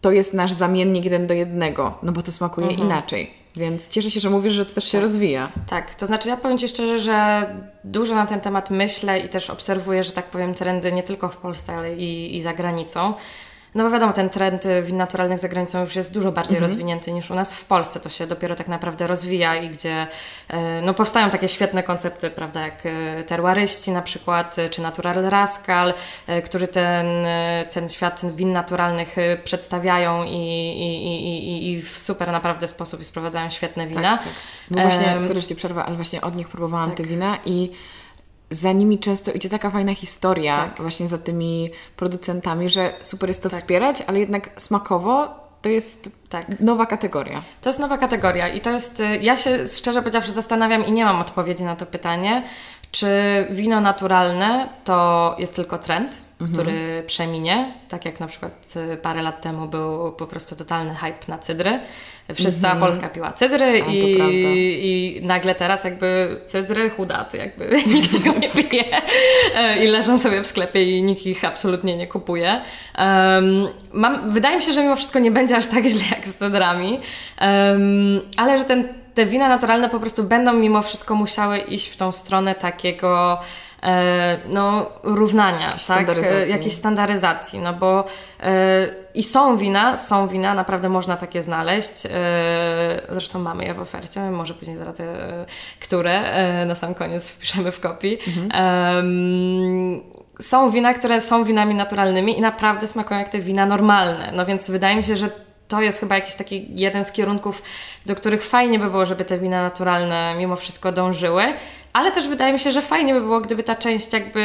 to jest nasz zamiennik jeden do jednego, no bo to smakuje mhm. inaczej. Więc cieszę się, że mówisz, że to też się tak. rozwija. Tak, to znaczy ja powiem Ci szczerze, że dużo na ten temat myślę i też obserwuję, że tak powiem, trendy nie tylko w Polsce, ale i, i za granicą. No bo wiadomo, ten trend win naturalnych za granicą już jest dużo bardziej mhm. rozwinięty niż u nas w Polsce. To się dopiero tak naprawdę rozwija i gdzie e, no, powstają takie świetne koncepty, prawda, jak e, terroryści na przykład, czy Natural Rascal, którzy ten, ten świat win naturalnych przedstawiają i, i, i, i w super naprawdę sposób i sprowadzają świetne wina. Tak, tak. No właśnie, um, sorry, przerwę, ale właśnie od nich próbowałam tak. te wina i za nimi często idzie taka fajna historia, tak. właśnie za tymi producentami, że super jest to tak. wspierać, ale jednak smakowo to jest tak. nowa kategoria. To jest nowa kategoria i to jest, y, ja się szczerze powiedziawszy zastanawiam i nie mam odpowiedzi na to pytanie, Czy wino naturalne to jest tylko trend, mhm. który przeminie, tak jak na przykład y, parę lat temu był po prostu totalny hype na cydry. Wszyscy mhm. Polska piła cydry A, i, i nagle teraz jakby cydry chudaty, jakby nikt tego nie pije e, i leżą sobie w sklepie i nikt ich absolutnie nie kupuje. Um, mam, wydaje mi się, że mimo wszystko nie będzie aż tak źle jak z cydrami, um, ale że ten, te wina naturalne po prostu będą mimo wszystko musiały iść w tą stronę takiego E, no, równania, tak? Standaryzacji. jakiejś standaryzacji, no bo e, i są wina, są wina, naprawdę można takie znaleźć. E, zresztą mamy je w ofercie, może później zdradzę, które na sam koniec wpiszemy w kopii. Mhm. są wina, które są winami naturalnymi i naprawdę smakują jak te wina normalne. No więc wydaje mi się, że to jest chyba jakiś taki jeden z kierunków, do których fajnie by było, żeby te wina naturalne mimo wszystko dążyły. Ale też wydaje mi się, że fajnie by było, gdyby ta część jakby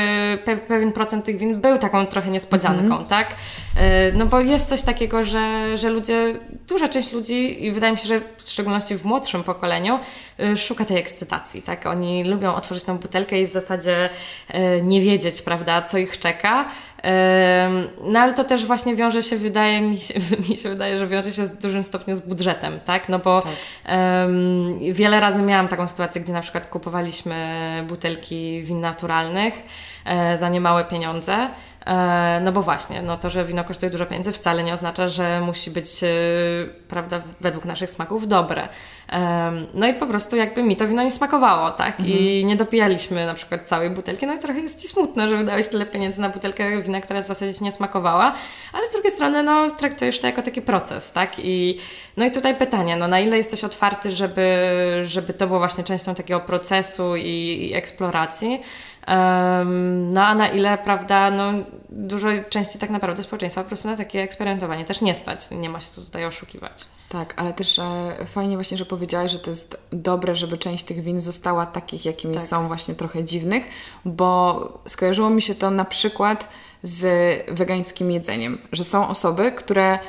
pewien procent tych win był taką trochę niespodzianką, mm -hmm. tak? E, no bo jest coś takiego, że, że ludzie, duża część ludzi i wydaje mi się, że w szczególności w młodszym pokoleniu e, szuka tej ekscytacji, tak? Oni lubią otworzyć tą butelkę i w zasadzie e, nie wiedzieć, prawda, co ich czeka. No ale to też właśnie wiąże się, wydaje mi się, mi się wydaje, że wiąże się z dużym stopniu z budżetem, tak? No bo tak. um, wiele razy miałam taką sytuację, gdzie na przykład kupowaliśmy butelki win naturalnych e, za niemałe pieniądze. E, no bo właśnie, no to, że wino kosztuje dużo pieniędzy wcale nie oznacza, że musi być, e, prawda, według naszych smaków dobre. No i po prostu jakby mi to wino nie smakowało, tak? Mhm. I nie dopijaliśmy na przykład całej butelki. No i trochę jest ci smutno, że wydałeś tyle pieniędzy na butelkę wina, która w zasadzie ci nie smakowała, ale z drugiej strony, no traktujesz to jako taki proces, tak? I no i tutaj pytanie, no na ile jesteś otwarty, żeby, żeby to było właśnie częścią takiego procesu i, i eksploracji, Um, no a na ile, prawda, no dużo części tak naprawdę społeczeństwa po prostu na takie eksperymentowanie też nie stać. Nie ma się co tutaj oszukiwać. Tak, ale też e, fajnie właśnie, że powiedziałaś, że to jest dobre, żeby część tych win została takich, jakimi tak. są właśnie trochę dziwnych, bo skojarzyło mi się to na przykład z wegańskim jedzeniem, że są osoby, które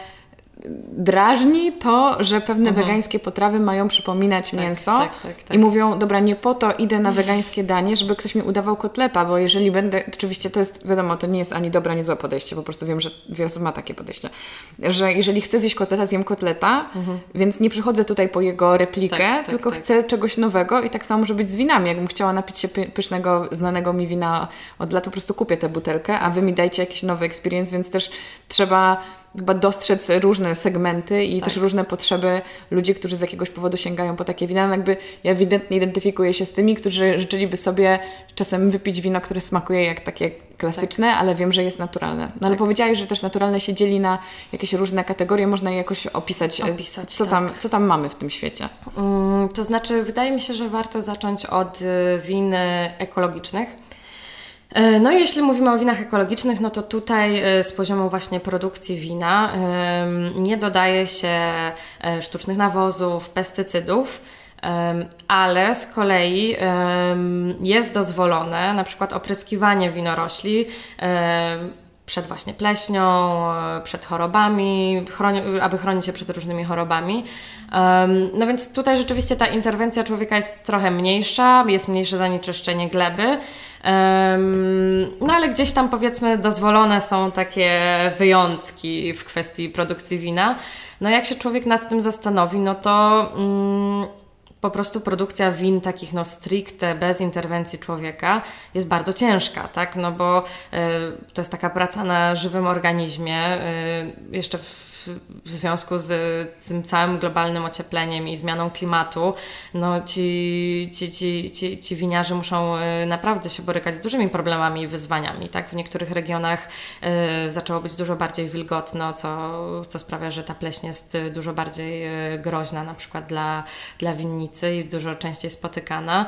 drażni to, że pewne mhm. wegańskie potrawy mają przypominać tak, mięso tak, tak, tak, i mówią, dobra, nie po to idę na wegańskie danie, żeby ktoś mi udawał kotleta, bo jeżeli będę, oczywiście to jest, wiadomo, to nie jest ani dobre, ani złe podejście, po prostu wiem, że wiele osób ma takie podejście, że jeżeli chcę zjeść kotleta, zjem kotleta, mhm. więc nie przychodzę tutaj po jego replikę, tak, tak, tylko chcę czegoś nowego i tak samo może być z winami. Jakbym chciała napić się pysznego, znanego mi wina od lat, po prostu kupię tę butelkę, a wy mi dajcie jakiś nowy experience, więc też trzeba chyba dostrzec różne segmenty i tak. też różne potrzeby ludzi, którzy z jakiegoś powodu sięgają po takie wina. No jakby ja ewidentnie identyfikuję się z tymi, którzy życzyliby sobie czasem wypić wino, które smakuje jak takie klasyczne, tak. ale wiem, że jest naturalne. No tak. ale powiedziałeś, że też naturalne się dzieli na jakieś różne kategorie, można je jakoś opisać. E, opisać co, tak. tam, co tam mamy w tym świecie? Mm, to znaczy, wydaje mi się, że warto zacząć od y, win ekologicznych no i jeśli mówimy o winach ekologicznych, no to tutaj e, z poziomu właśnie produkcji wina nie dodaje się e, sztucznych nawozów, pestycydów, ale z kolei jest dozwolone na przykład opryskiwanie winorośli przed właśnie pleśnią, przed chorobami, chroni, aby chronić się przed różnymi chorobami. No więc tutaj rzeczywiście ta interwencja człowieka jest trochę mniejsza, jest mniejsze zanieczyszczenie gleby. No ale gdzieś tam powiedzmy dozwolone są takie wyjątki w kwestii produkcji wina. No jak się człowiek nad tym zastanowi, no to mm, po prostu produkcja win takich no stricte, bez interwencji człowieka jest bardzo ciężka, tak? No bo y, to jest taka praca na żywym organizmie, y, jeszcze w w związku z tym całym globalnym ociepleniem i zmianą klimatu, no ci, ci, ci, ci, ci winiarze muszą y, naprawdę się borykać z dużymi problemami i wyzwaniami. Tak? W niektórych regionach y, zaczęło być dużo bardziej wilgotno, co, co sprawia, że ta pleśń jest dużo bardziej y, groźna na przykład dla, dla winnicy i dużo częściej spotykana.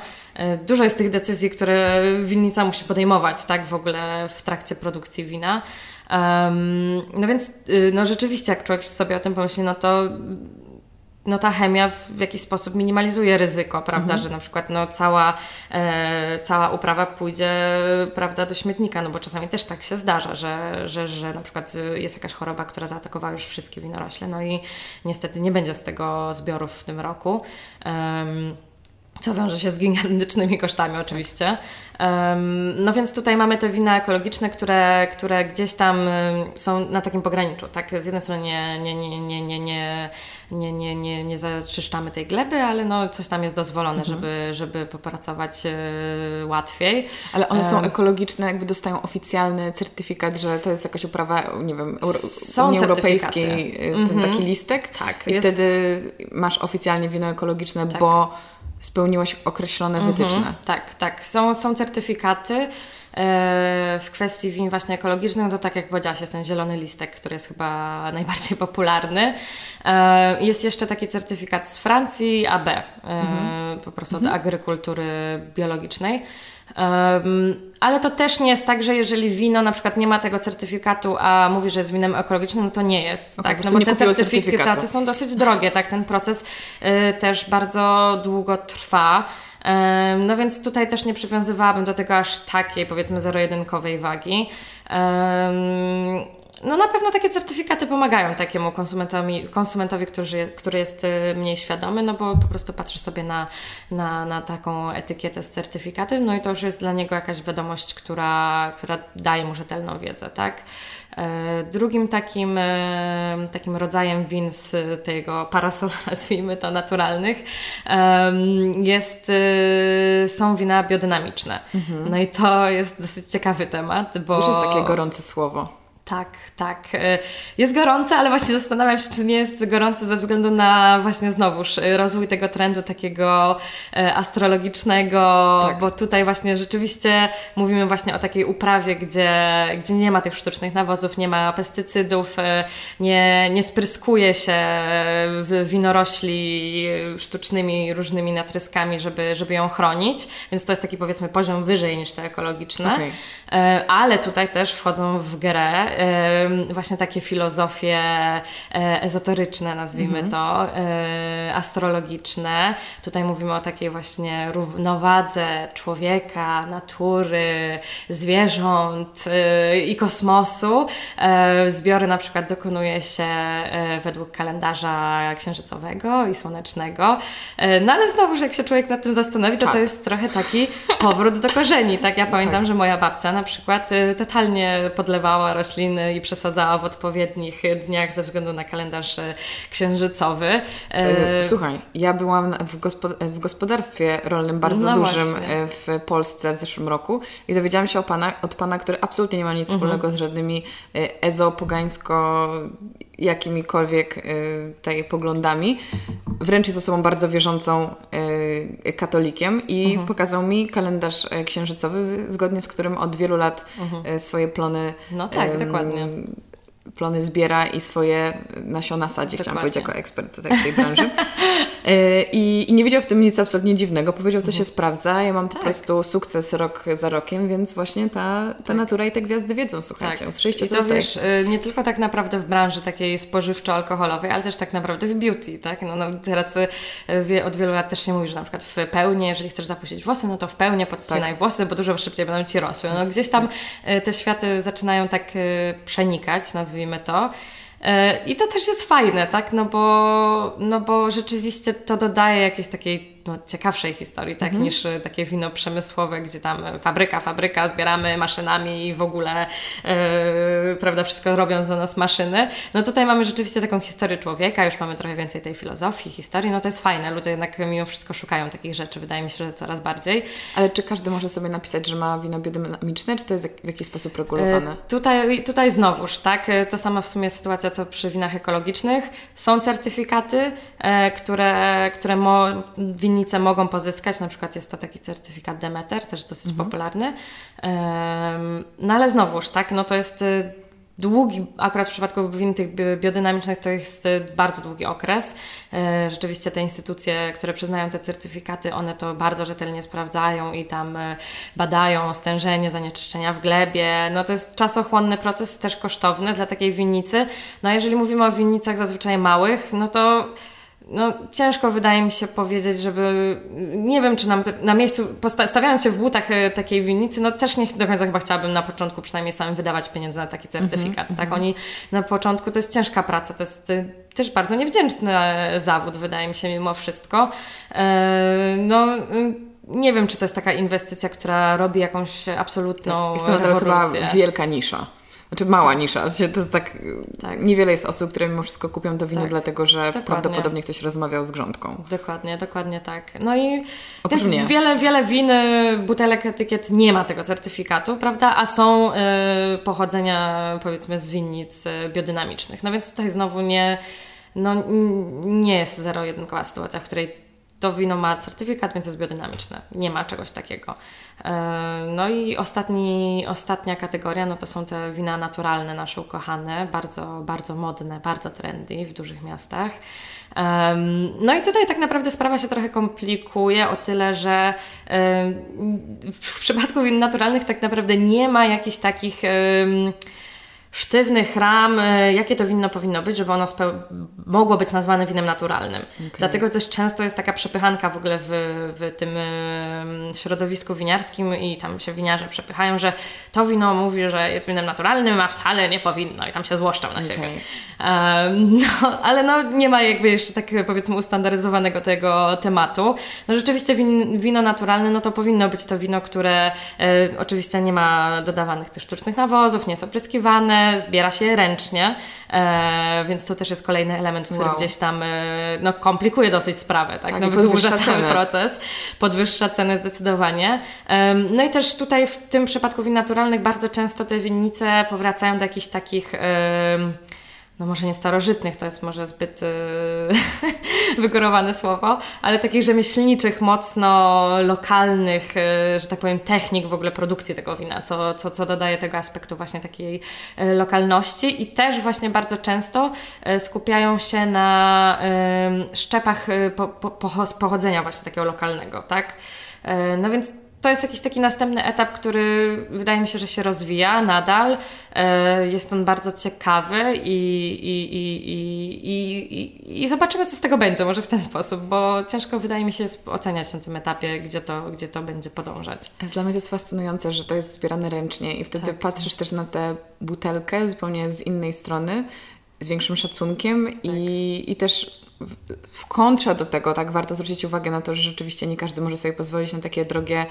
Dużo jest tych decyzji, które winnica musi podejmować tak? w ogóle w trakcie produkcji wina. Um, no więc, y, no rzeczywiście, jak człowiek sobie o tym pomyśli, no to no ta chemia w jakiś sposób minimalizuje ryzyko, prawda, mhm. że na przykład no cała, e, cała uprawa pójdzie, prawda, do śmietnika, no bo czasami też tak się zdarza, że, że, że na przykład jest jakaś choroba, która zaatakowała już wszystkie winorośle, no i niestety nie będzie z tego zbiorów w tym roku. Um, co wiąże się z gigantycznymi kosztami oczywiście. No więc tutaj mamy te wina ekologiczne, które, które gdzieś tam są na takim pograniczu. Tak, z jednej strony nie, nie, nie, nie, nie, nie, nie, nie, nie, nie zaczyszczamy tej gleby, ale no coś tam jest dozwolone, mhm. żeby, żeby popracować e, łatwiej. Ale one są ekologiczne, jakby dostają oficjalny certyfikat, że to jest jakaś uprawa, nie wiem, Euro są Unii Europejskiej, e, ten mhm. taki listek. Tak. I jest... wtedy masz oficjalnie wino ekologiczne, tak. bo spełniłaś określone mhm, wytyczne. Tak, tak. Są, są certyfikaty. E, w kwestii win właśnie ekologicznych, to tak jak powiedziałaś, jest ten zielony listek, który jest chyba najbardziej popularny. E, jest jeszcze taki certyfikat z Francji, AB, e, mhm. po prostu od mhm. agrykultury biologicznej. Um, ale to też nie jest tak, że jeżeli wino na przykład nie ma tego certyfikatu, a mówi, że jest winem ekologicznym, no to nie jest. Okay, tak? No bo te certyfikaty są dosyć drogie, tak? Ten proces y, też bardzo długo trwa. Um, no więc tutaj też nie przywiązywałabym do tego aż takiej, powiedzmy, zero-jedynkowej wagi. Um, no na pewno takie certyfikaty pomagają takiemu konsumentowi, konsumentowi który, który jest y, mniej świadomy, no bo po prostu patrzy sobie na, na, na taką etykietę z certyfikatem, no i to już jest dla niego jakaś wiadomość, która, która daje mu rzetelną wiedzę, tak? E, drugim takim, e, takim rodzajem win z tego parasola, nazwijmy to naturalnych, jest, y, są wina biodynamiczne. Mhm. No i to jest dosyć ciekawy temat, bo... To już jest takie gorące słowo. Tak, tak. E, jest gorące, ale właśnie zastanawiam się, czy nie jest gorące ze względu na właśnie znowuż e, rozwój tego trendu takiego e, astrologicznego, tak. bo tutaj właśnie rzeczywiście mówimy właśnie o takiej uprawie, gdzie, gdzie nie ma tych sztucznych nawozów, nie ma pestycydów, nie, nie spryskuje się winorośli sztucznymi różnymi natryskami, żeby, żeby ją chronić, więc to jest taki powiedzmy poziom wyżej niż te ekologiczne, okay. ale tutaj też wchodzą w grę właśnie takie filozofie e, ezoteryczne, nazwijmy mhm. to, e, astrologiczne. Tutaj mówimy o takiej właśnie równowadze człowieka, natury, zwierząt e, i kosmosu. Zbiory na przykład dokonuje się według kalendarza księżycowego i słonecznego. No ale znowu, że jak się człowiek nad tym zastanowi, to tak. to jest trochę taki powrót do korzeni. Tak, ja pamiętam, tak. że moja babcia na przykład totalnie podlewała rośliny i przesadzała w odpowiednich dniach ze względu na kalendarz e, księżycowy. E, e, słuchaj, ja byłam w, w gospodarstwie rolnym bardzo no dużym właśnie. w Polsce w zeszłym roku i dowiedziałam się pana, od Pana, który absolutnie nie ma nic mhm. wspólnego z żadnymi ezopogańsko jakimikolwiek y, tej poglądami. Wręcz jest osobą bardzo wierzącą y, katolikiem i mhm. pokazał mi kalendarz księżycowy, zgodnie z którym od wielu lat mhm. swoje plony no tak, dokładnie plony zbiera i swoje nasiona sadzi, Dokładnie. chciałam powiedzieć jako ekspert w tej branży. E, I, I, nie widział w tym nic absolutnie dziwnego. Powiedział, to mhm. się sprawdza, ja mam tak. po prostu sukces rok za rokiem, więc właśnie ta, ta tak. natura i te gwiazdy wiedzą, słuchajcie. Tak. Usłyszeliście I to, to wiesz, y, nie tylko tak naprawdę w branży takiej spożywczo-alkoholowej, ale też tak naprawdę w beauty, tak? No, no teraz y, wie, od wielu lat też się mówi, że na przykład w pełni, jeżeli chcesz zapuścić włosy, no to w pełni podcinaj tak. włosy, bo dużo szybciej będą Ci rosły. No gdzieś tam y, te światy zaczynają tak przenikać, nazwijmy to. E, I to też jest fajne, tak? No bo, no bo rzeczywiście to dodaje jakiejś takiej no, ciekawszej historii, tak, mhm. niż e, takie wino przemysłowe, gdzie tam fabryka, fabryka, zbieramy maszynami i w ogóle yy, prawda, wszystko robią za nas maszyny. No tutaj mamy rzeczywiście taką historię człowieka, już mamy trochę więcej tej filozofii, historii, no to jest fajne. Ludzie jednak mimo wszystko szukają takich rzeczy, wydaje mi się, że coraz bardziej. Ale czy każdy może sobie napisać, że ma wino biodynamiczne, czy to jest w jakiś sposób regulowane? Yy, tutaj, tutaj znowuż, tak, ta sama w sumie sytuacja, co przy winach ekologicznych. Są certyfikaty, yy, które, które mo, winnice mogą pozyskać, na przykład jest to taki certyfikat Demeter, też dosyć mhm. popularny. No ale znowuż, tak, no to jest y, długi, akurat w przypadku win tych biodynamicznych to jest y, bardzo długi okres. Y, rzeczywiście te instytucje, które przyznają te certyfikaty, one to bardzo rzetelnie sprawdzają i tam badają stężenie zanieczyszczenia w glebie. No to jest czasochłonny proces, też kosztowny dla takiej winnicy. No a jeżeli mówimy o winnicach zazwyczaj małych, no to no, ciężko wydaje mi się powiedzieć, żeby, nie wiem, czy na, na miejscu, stawiając się w butach e, takiej winnicy, no też nie do końca chyba chciałabym na początku przynajmniej samym wydawać pieniądze na taki certyfikat, mm -hmm, tak? Oni na początku, to jest ciężka praca, to jest e, też bardzo niewdzięczny zawód, wydaje mi się, mimo wszystko. No, nie wiem, czy to jest taka inwestycja, która robi jakąś absolutną jest to rewolucję. chyba wielka nisza. Znaczy mała nisza. To jest tak, tak, Niewiele jest osób, które mimo wszystko kupią to wino, tak. dlatego że dokładnie. prawdopodobnie ktoś rozmawiał z grządką. Dokładnie, dokładnie tak. No i więc wiele, wiele win, butelek, etykiet nie ma tego certyfikatu, prawda? A są y, pochodzenia powiedzmy z winnic y, biodynamicznych. No więc tutaj znowu nie, no, nie jest zero-jedynkowa sytuacja, w której to wino ma certyfikat, więc jest biodynamiczne. Nie ma czegoś takiego. E, no i ostatni, ostatnia kategoria, no to są te wina naturalne, nasze ukochane, bardzo, bardzo modne, bardzo trendy w dużych miastach. No i tutaj tak naprawdę sprawa się trochę komplikuje o tyle, że w przypadku win naturalnych tak naprawdę nie ma jakichś takich sztywnych ram, e, jakie to winno powinno być, żeby ono mogło być nazwane winem naturalnym. Okay. Dlatego też często jest taka przepychanka w ogóle w, w tym środowisku winiarskim i tam się winiarze przepychają, że to wino mówi, że jest winem naturalnym, a wcale nie powinno i tam się złoszczą na siebie. Um, no, ale no, nie ma jakby jeszcze tak powiedzmy ustandaryzowanego tego tematu. No rzeczywiście win, wino naturalne, no to powinno być to wino, które y, oczywiście nie ma dodawanych tych sztucznych nawozów, nie jest opryskiwane, zbiera się ręcznie, e, więc to też jest kolejny element, który wow. gdzieś tam e, no, komplikuje dosyć sprawę, tak? tak no, wydłuża cały proces, podwyższa cenę zdecydowanie. E, no i też tutaj w tym przypadku win naturalnych bardzo często te winnice powracają do jakichś takich no może nie starożytnych, to jest może zbyt yy, wygórowane słowo, ale takich rzemieślniczych, mocno lokalnych, yy, że tak powiem, technik w ogóle produkcji tego wina, co, co, co dodaje tego aspektu właśnie takiej yy, lokalności i też właśnie bardzo często yy, skupiają się na szczepach yy, po, po, pochodzenia właśnie takiego lokalnego, tak? No więc to jest jakiś taki następny etap, który wydaje mi się, że się rozwija nadal. E, jest on bardzo ciekawy i, i, i, i, zobaczymy, co z tego będzie, może w ten sposób, bo ciężko wydaje mi się oceniać na tym etapie, gdzie to, gdzie to będzie podążać. Dla mnie to jest fascynujące, że to jest zbierane ręcznie i wtedy tak. patrzysz też na tę butelkę zupełnie z innej strony, z większym szacunkiem tak. i, i też w kontrze do tego, tak, warto zwrócić uwagę na to, że rzeczywiście nie każdy może sobie pozwolić na takie drogie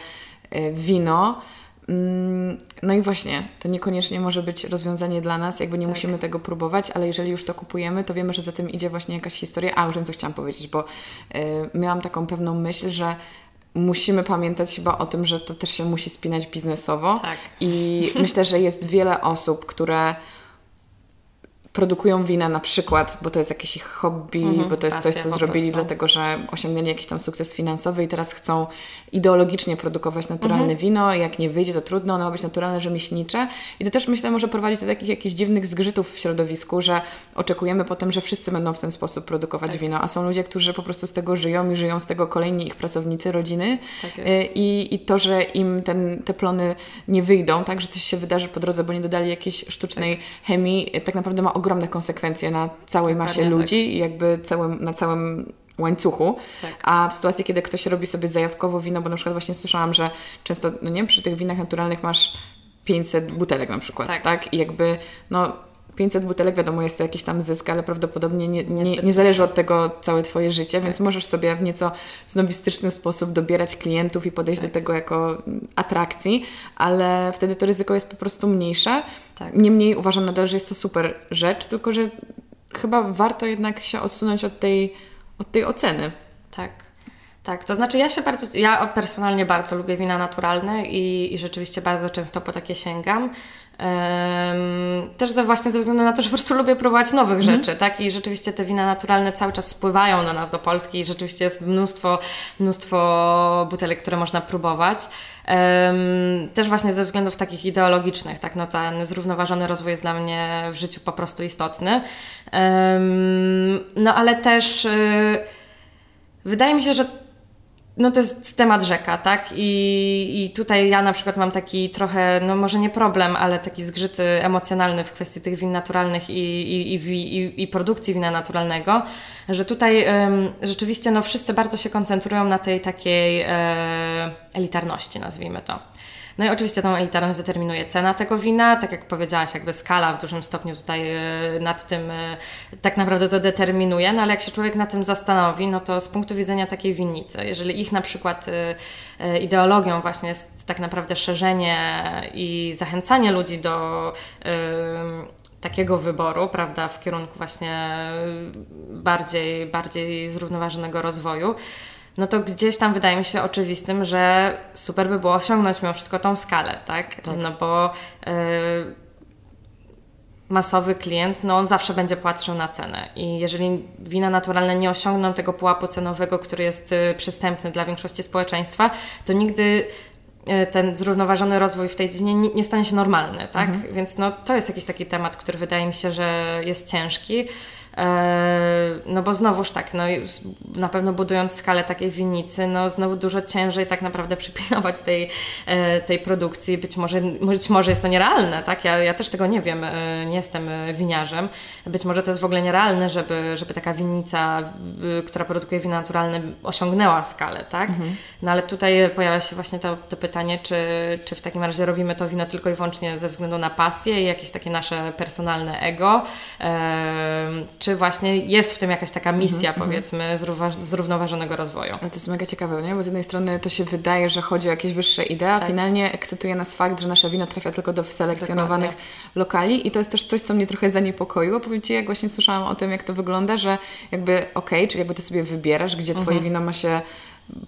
e, wino. Mm, no i właśnie, to niekoniecznie może być rozwiązanie dla nas, jakby nie tak. musimy tego próbować, ale jeżeli już to kupujemy, to wiemy, że za tym idzie właśnie jakaś historia. A, już wiem, co chciałam powiedzieć, bo y, miałam taką pewną myśl, że musimy pamiętać chyba o tym, że to też się musi spinać biznesowo. Tak. I myślę, że jest wiele osób, które produkują wina na przykład, bo to jest jakieś ich hobby, mhm, bo to jest coś, co zrobili dlatego, że osiągnęli jakiś tam sukces finansowy i teraz chcą ideologicznie produkować naturalne mhm. wino. Jak nie wyjdzie, to trudno, ono ma być naturalne, rzemieślnicze. I to też myślę może prowadzić do takich jakichś dziwnych zgrzytów w środowisku, że oczekujemy potem, że wszyscy będą w ten sposób produkować tak. wino, a są ludzie, którzy po prostu z tego żyją i żyją z tego kolejni ich pracownicy, rodziny. Tak y, I, I to, że im ten, te plony nie wyjdą, tak, że coś się wydarzy po drodze, bo nie dodali jakiejś sztucznej tak. chemii, tak naprawdę ma ogromne konsekwencje na całej masie tak. ludzi i jakby całym, na całym łańcuchu, tak. a w sytuacji, kiedy ktoś robi sobie zajawkowo wino, bo na przykład właśnie słyszałam, że często, no nie przy tych winach naturalnych masz 500 butelek na przykład, tak? tak? I jakby, no 500 butelek, wiadomo, jest to jakiś tam zysk, ale prawdopodobnie nie, nie, nie zależy od tego całe Twoje życie, tak. więc możesz sobie w nieco snobistyczny sposób dobierać klientów i podejść tak. do tego jako atrakcji, ale wtedy to ryzyko jest po prostu mniejsze. Tak. Niemniej uważam nadal, że jest to super rzecz, tylko że chyba warto jednak się odsunąć od tej, od tej oceny. Tak. Tak, to znaczy ja się bardzo, ja personalnie bardzo lubię wina naturalne i, i rzeczywiście bardzo często po takie sięgam. Też za właśnie ze względu na to, że po prostu lubię próbować nowych mm. rzeczy, tak? I rzeczywiście te wina naturalne cały czas spływają do nas, do Polski i rzeczywiście jest mnóstwo, mnóstwo butelek, które można próbować. Też właśnie ze względów takich ideologicznych, tak? No ten zrównoważony rozwój jest dla mnie w życiu po prostu istotny. No ale też y, wydaje mi się, że no to jest temat rzeka, tak? I, I tutaj ja na przykład mam taki trochę, no może nie problem, ale taki zgrzyt emocjonalny w kwestii tych win naturalnych i, i, i, i produkcji wina naturalnego, że tutaj um, rzeczywiście no wszyscy bardzo się koncentrują na tej takiej e, elitarności, nazwijmy to. No i oczywiście tą elitarność determinuje cena tego wina, tak jak powiedziałaś, jakby skala w dużym stopniu tutaj e, nad tym e, tak naprawdę to determinuje, no ale jak się człowiek na tym zastanowi, no to z punktu widzenia takiej winnicy, jeżeli ich na przykład e, ideologią właśnie jest tak naprawdę szerzenie i zachęcanie ludzi do takiego wyboru, prawda, w kierunku właśnie bardziej, bardziej zrównoważonego rozwoju, no to gdzieś tam wydaje mi się oczywistym, że super by było osiągnąć mimo wszystko tą skalę, tak? tak. No bo y, masowy klient, no on zawsze będzie patrzył na cenę i jeżeli wina naturalne nie osiągną tego pułapu cenowego, który jest y, przystępny dla większości społeczeństwa, to nigdy y, ten zrównoważony rozwój w tej dziedzinie nie, nie stanie się normalny, tak? Mhm. Więc no, to jest jakiś taki temat, który wydaje mi się, że jest ciężki. E, no bo znowuż tak, no na pewno budując skalę takiej winnicy, no znowu dużo ciężej tak naprawdę przypilnować tej, e, tej produkcji. Być może, być może jest to nierealne, tak? Ja, ja też tego nie wiem, e, nie jestem winiarzem. Być może to jest w ogóle nierealne, żeby, żeby taka winnica, która produkuje wina naturalne, osiągnęła skalę, tak? Mhm. No ale tutaj pojawia się właśnie to, to pytanie, czy, czy w takim razie robimy to wino tylko i wyłącznie ze względu na pasję i jakieś takie nasze personalne ego, czy właśnie jest w tym jakaś taka misja, mm -hmm, powiedzmy, zrównoważonego rozwoju. Ale to jest mega ciekawe, nie? Bo z jednej strony to się wydaje, że chodzi o jakieś wyższe idee, a tak. finalnie ekscytuje nas fakt, że nasze wino trafia tylko do wyselekcjonowanych Dokładnie. lokali i to jest też coś, co mnie trochę zaniepokoiło. Powiem Ci, jak właśnie słyszałam o tym, jak to wygląda, że jakby okej, okay, czyli jakby Ty sobie wybierasz, gdzie Twoje mm -hmm. wino ma się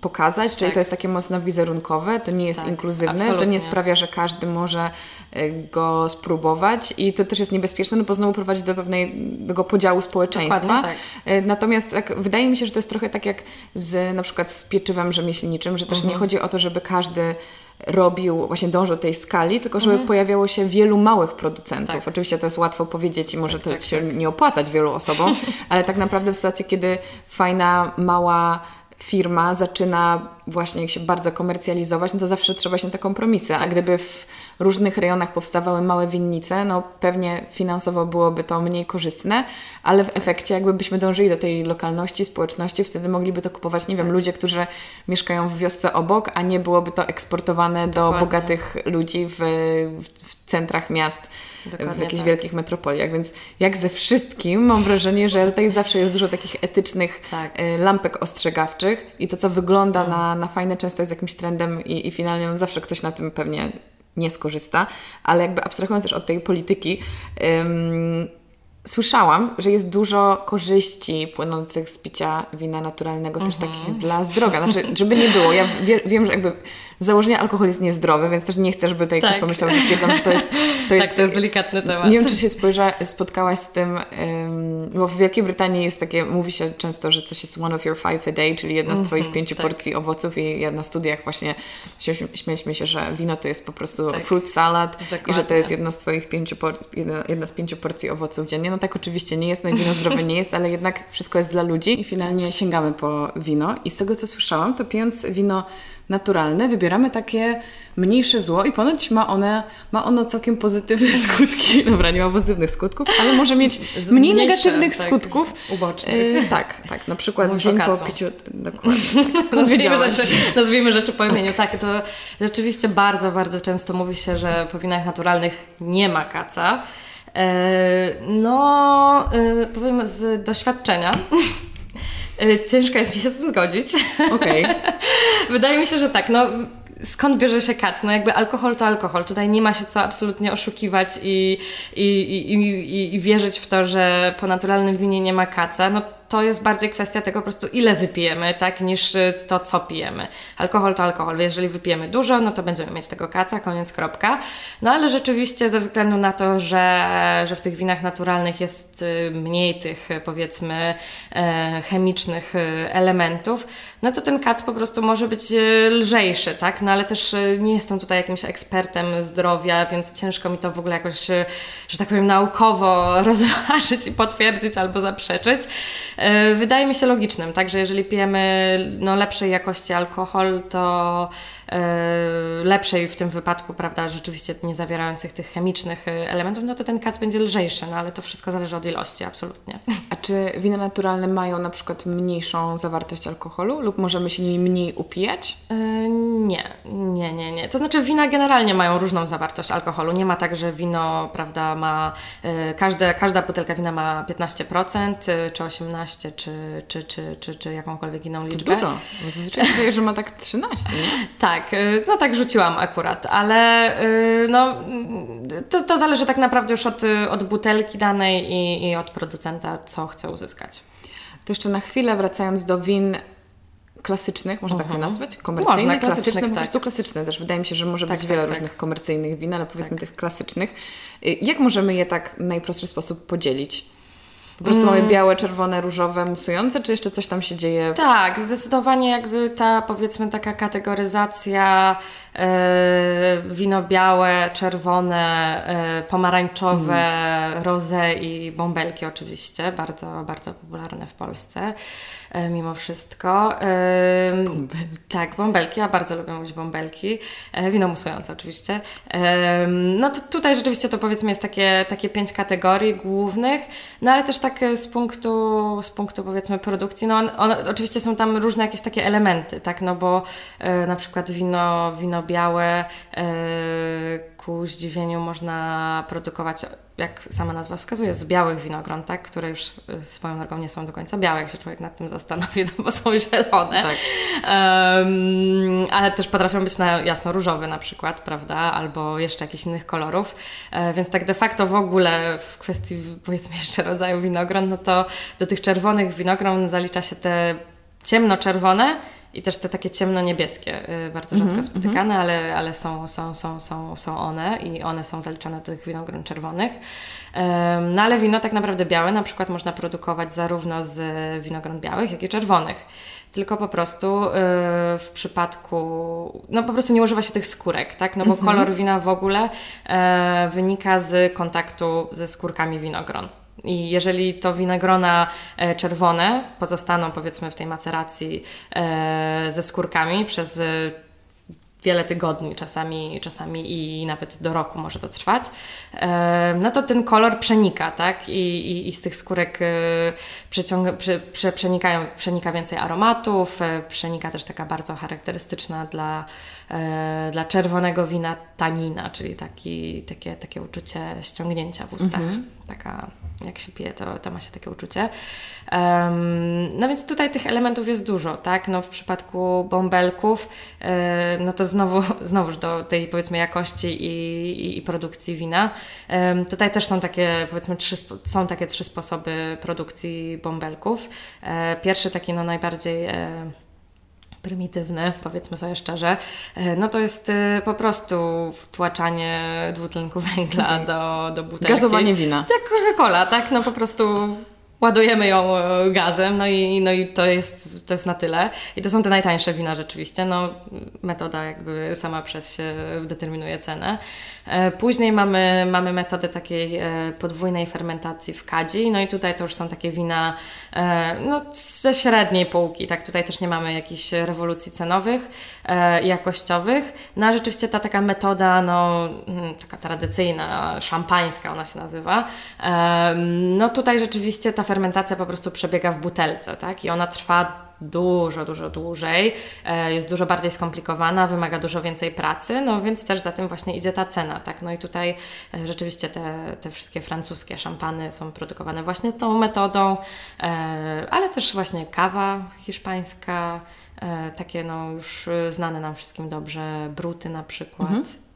pokazać, czyli tak. to jest takie mocno wizerunkowe, to nie jest tak, inkluzywne, absolutnie. to nie sprawia, że każdy może e, go spróbować i to też jest niebezpieczne, no bo znowu prowadzi do pewnego podziału społeczeństwa. Tak. E, natomiast tak, wydaje mi się, że to jest trochę tak jak z na przykład z pieczywem rzemieślniczym, że też mhm. nie chodzi o to, żeby każdy robił, właśnie dążył do tej skali, tylko żeby mhm. pojawiało się wielu małych producentów. Tak. Oczywiście to jest łatwo powiedzieć i może tak, to tak, się tak. nie opłacać wielu osobom, ale tak naprawdę w sytuacji, kiedy fajna, mała firma zaczyna właśnie jak się bardzo komercjalizować, no to zawsze trzeba się na te kompromisy. A tak. gdyby w różnych rejonach powstawały małe winnice, no pewnie finansowo byłoby to mniej korzystne, ale w efekcie jakby byśmy dążyli do tej lokalności, społeczności, wtedy mogliby to kupować, nie wiem, tak. ludzie, którzy mieszkają w wiosce obok, a nie byłoby to eksportowane Dokładnie. do bogatych ludzi w, w centrach miast. Dokładnie w jakichś tak. wielkich metropoliach, więc jak ze wszystkim mam wrażenie, że tutaj zawsze jest dużo takich etycznych tak. Y, lampek ostrzegawczych i to, co wygląda mm. na, na fajne, często jest jakimś trendem i, i finalnie zawsze ktoś na tym pewnie nie skorzysta, ale jakby abstrahując też od tej polityki, ym, Słyszałam, że jest dużo korzyści płynących z picia wina naturalnego, mm -hmm. też mhm. takich dla zdrowia. Znaczy, żeby nie było, ja wie, wiem, że jakby z założenia alkohol jest niezdrowy, więc też nie chcę, żeby tutaj tak. ktoś pomyślał, że stwierdzam, że to jest... To jest tak, to jest delikatny temat. Nie wiem, czy się spojrza, spotkałaś z tym, um, bo w Wielkiej Brytanii jest takie, mówi się często, że coś jest one of your five a day, czyli jedna z Twoich mm -hmm, pięciu tak. porcji owoców i ja na studiach właśnie śmieliśmy się, że wino to jest po prostu tak. fruit salad Dokładnie. i że to jest jedna z Twoich pięciu, jedna, jedna z pięciu porcji owoców dziennie. No tak oczywiście nie jest, no wino zdrowe nie jest, ale jednak wszystko jest dla ludzi i finalnie sięgamy po wino i z tego, co słyszałam, to pijąc wino naturalne, wybieramy takie mniejsze zło i ponoć ma, one, ma ono całkiem pozytywne skutki. Dobra, nie ma pozytywnych skutków, ale może mieć mniej Mniejsze, negatywnych tak, skutków. Ubocznych. Yy, tak, tak. Na przykład dzień po piciu... Dokładnie. Tak, nazwijmy, rzeczy, nazwijmy rzeczy po imieniu. Tak, to rzeczywiście bardzo, bardzo często mówi się, że po winach naturalnych nie ma kaca. E, no, e, powiem z doświadczenia. E, ciężko jest mi się z tym zgodzić. Okej. Okay. Wydaje mi się, że tak. No, skąd bierze się kac? No jakby alkohol to alkohol. Tutaj nie ma się co absolutnie oszukiwać i, i, i, i, i wierzyć w to, że po naturalnym winie nie ma kaca. No to jest bardziej kwestia tego po prostu ile wypijemy, tak, niż y, to co pijemy. Alkohol to alkohol. Jeżeli wypijemy dużo, no to będziemy mieć tego kaca, koniec, kropka. No ale rzeczywiście ze względu na to, że, że w tych winach naturalnych jest y, mniej tych powiedzmy e, chemicznych y, elementów, no to ten kac po prostu może być e, lżejszy, tak? No ale też e, nie jestem tutaj jakimś ekspertem zdrowia, więc ciężko mi to w ogóle jakoś, e, że tak powiem, naukowo rozważyć i potwierdzić albo zaprzeczyć. Wydaje mi się logicznym, tak? Że jeżeli pijemy no, lepszej jakości alkohol, to lepszej w tym wypadku, prawda, rzeczywiście nie zawierających tych chemicznych elementów, no to ten kac będzie lżejszy, no ale to wszystko zależy od ilości, absolutnie. A czy wina naturalne mają na przykład mniejszą zawartość alkoholu lub możemy się nimi mniej upijać? Yy, nie, nie, nie, nie. To znaczy wina generalnie mają różną zawartość alkoholu. Nie ma tak, że wino, prawda, ma, każde, każda butelka wina ma 15%, yy, czy 18%, czy, czy, czy, czy, czy jakąkolwiek inną liczbę. To dużo. Zazwyczaj wydaje, że ma tak 13%, nie? tak, yy, no tak rzuciłam akurat, ale yy, no, to, to zależy tak naprawdę już od, od butelki danej i, i od producenta, co chce uzyskać. To jeszcze na chwilę wracając do win klasycznych, można uh -huh. tak je mhm. nazwać? Komercyjne, można, klasyczne, tak. po prostu klasyczne też. Wydaje mi się, że może tak, być tak, wiele tak. różnych komercyjnych win, ale powiedzmy tak. tych klasycznych. Y, jak możemy je tak w najprostszy sposób podzielić? Po prostu mm. mamy białe, czerwone, różowe, musujące, czy jeszcze coś tam się dzieje? Tak, zdecydowanie jakby ta powiedzmy taka kategoryzacja wino białe, czerwone, yy, pomarańczowe, mm. rosé i bąbelki oczywiście, bardzo, bardzo popularne w Polsce. E, mimo wszystko. Bąbelki. Tak, bąbelki. Ja bardzo lubię mówić bąbelki. E, wino musujące oczywiście. No to tutaj rzeczywiście to powiedzmy jest takie, takie pięć kategorii głównych, no ale też tak z punktu, z punktu powiedzmy produkcji, no on, on, oczywiście są tam różne jakieś takie elementy, tak, no bo e, na przykład wino, wino białe ku zdziwieniu można produkować, jak sama nazwa wskazuje, z białych winogron, tak? które już y, swoją drogą nie są do końca białe, jak się człowiek nad tym zastanowi, no bo są zielone. Tak. Um, ale też potrafią być na jasno-różowe na przykład, prawda? Albo jeszcze jakichś innych kolorów. E, więc tak de facto w ogóle w kwestii powiedzmy jeszcze rodzaju winogron, no to do tych czerwonych winogron zalicza się te ciemno-czerwone, i też te takie ciemno-niebieskie, y, bardzo rzadko mm -hmm, spotykane, ale, ale są, są, są, są, są one i one są zaliczane do tych winogron czerwonych. No ale wino tak naprawdę białe na przykład można produkować zarówno z winogron białych, jak i czerwonych. Tylko po prostu y, w przypadku, no po prostu nie używa się tych skórek, tak? No bo mm -hmm. kolor wina w ogóle e, wynika z kontaktu ze skórkami winogron. I jeżeli to winogrona e, czerwone pozostaną powiedzmy w tej maceracji e, ze skórkami przez e, wiele tygodni, czasami, czasami i nawet do roku może to trwać, no to ten kolor przenika, tak? I, i, i z tych skórek przeciąga, prze, prze, przenikają, przenika więcej aromatów, przenika też taka bardzo charakterystyczna dla, dla czerwonego wina tanina, czyli taki, takie, takie uczucie ściągnięcia w ustach. Mhm. Taka jak się pije, to, to ma się takie uczucie. Um, no więc tutaj tych elementów jest dużo, tak? No w przypadku bąbelków, yy, no to znowu, znowuż do tej powiedzmy jakości i, i, i produkcji wina. Um, tutaj też są takie powiedzmy trzy, są takie trzy sposoby produkcji bąbelków. E, pierwszy taki no najbardziej e, prymitywny, powiedzmy sobie szczerze, e, no to jest e, po prostu wtłaczanie dwutlenku węgla okay. do, do butelki. Gazowanie wina. Tak, Coca-Cola, tak? No po prostu ładujemy ją e, gazem, no i, no i to, jest, to jest na tyle. I to są te najtańsze wina rzeczywiście. No, metoda jakby sama przez się determinuje cenę. E, później mamy, mamy metodę takiej e, podwójnej fermentacji w kadzi, no i tutaj to już są takie wina no, ze średniej półki, tak? Tutaj też nie mamy jakichś rewolucji cenowych jakościowych. No a rzeczywiście ta taka metoda, no mm, taka tradycyjna, szampańska ona się nazywa, no tutaj rzeczywiście ta fermentacja po prostu przebiega w butelce, tak? I ona trwa dużo, dużo dłużej, e, jest dużo bardziej skomplikowana, wymaga dużo więcej pracy, no więc też za tym właśnie idzie ta cena, tak? No i tutaj e, rzeczywiście te, te wszystkie francuskie szampany są produkowane właśnie tą metodą, e, ale też właśnie kawa hiszpańska, takie no już znane nam wszystkim dobrze, bruty na przykład. Mhm.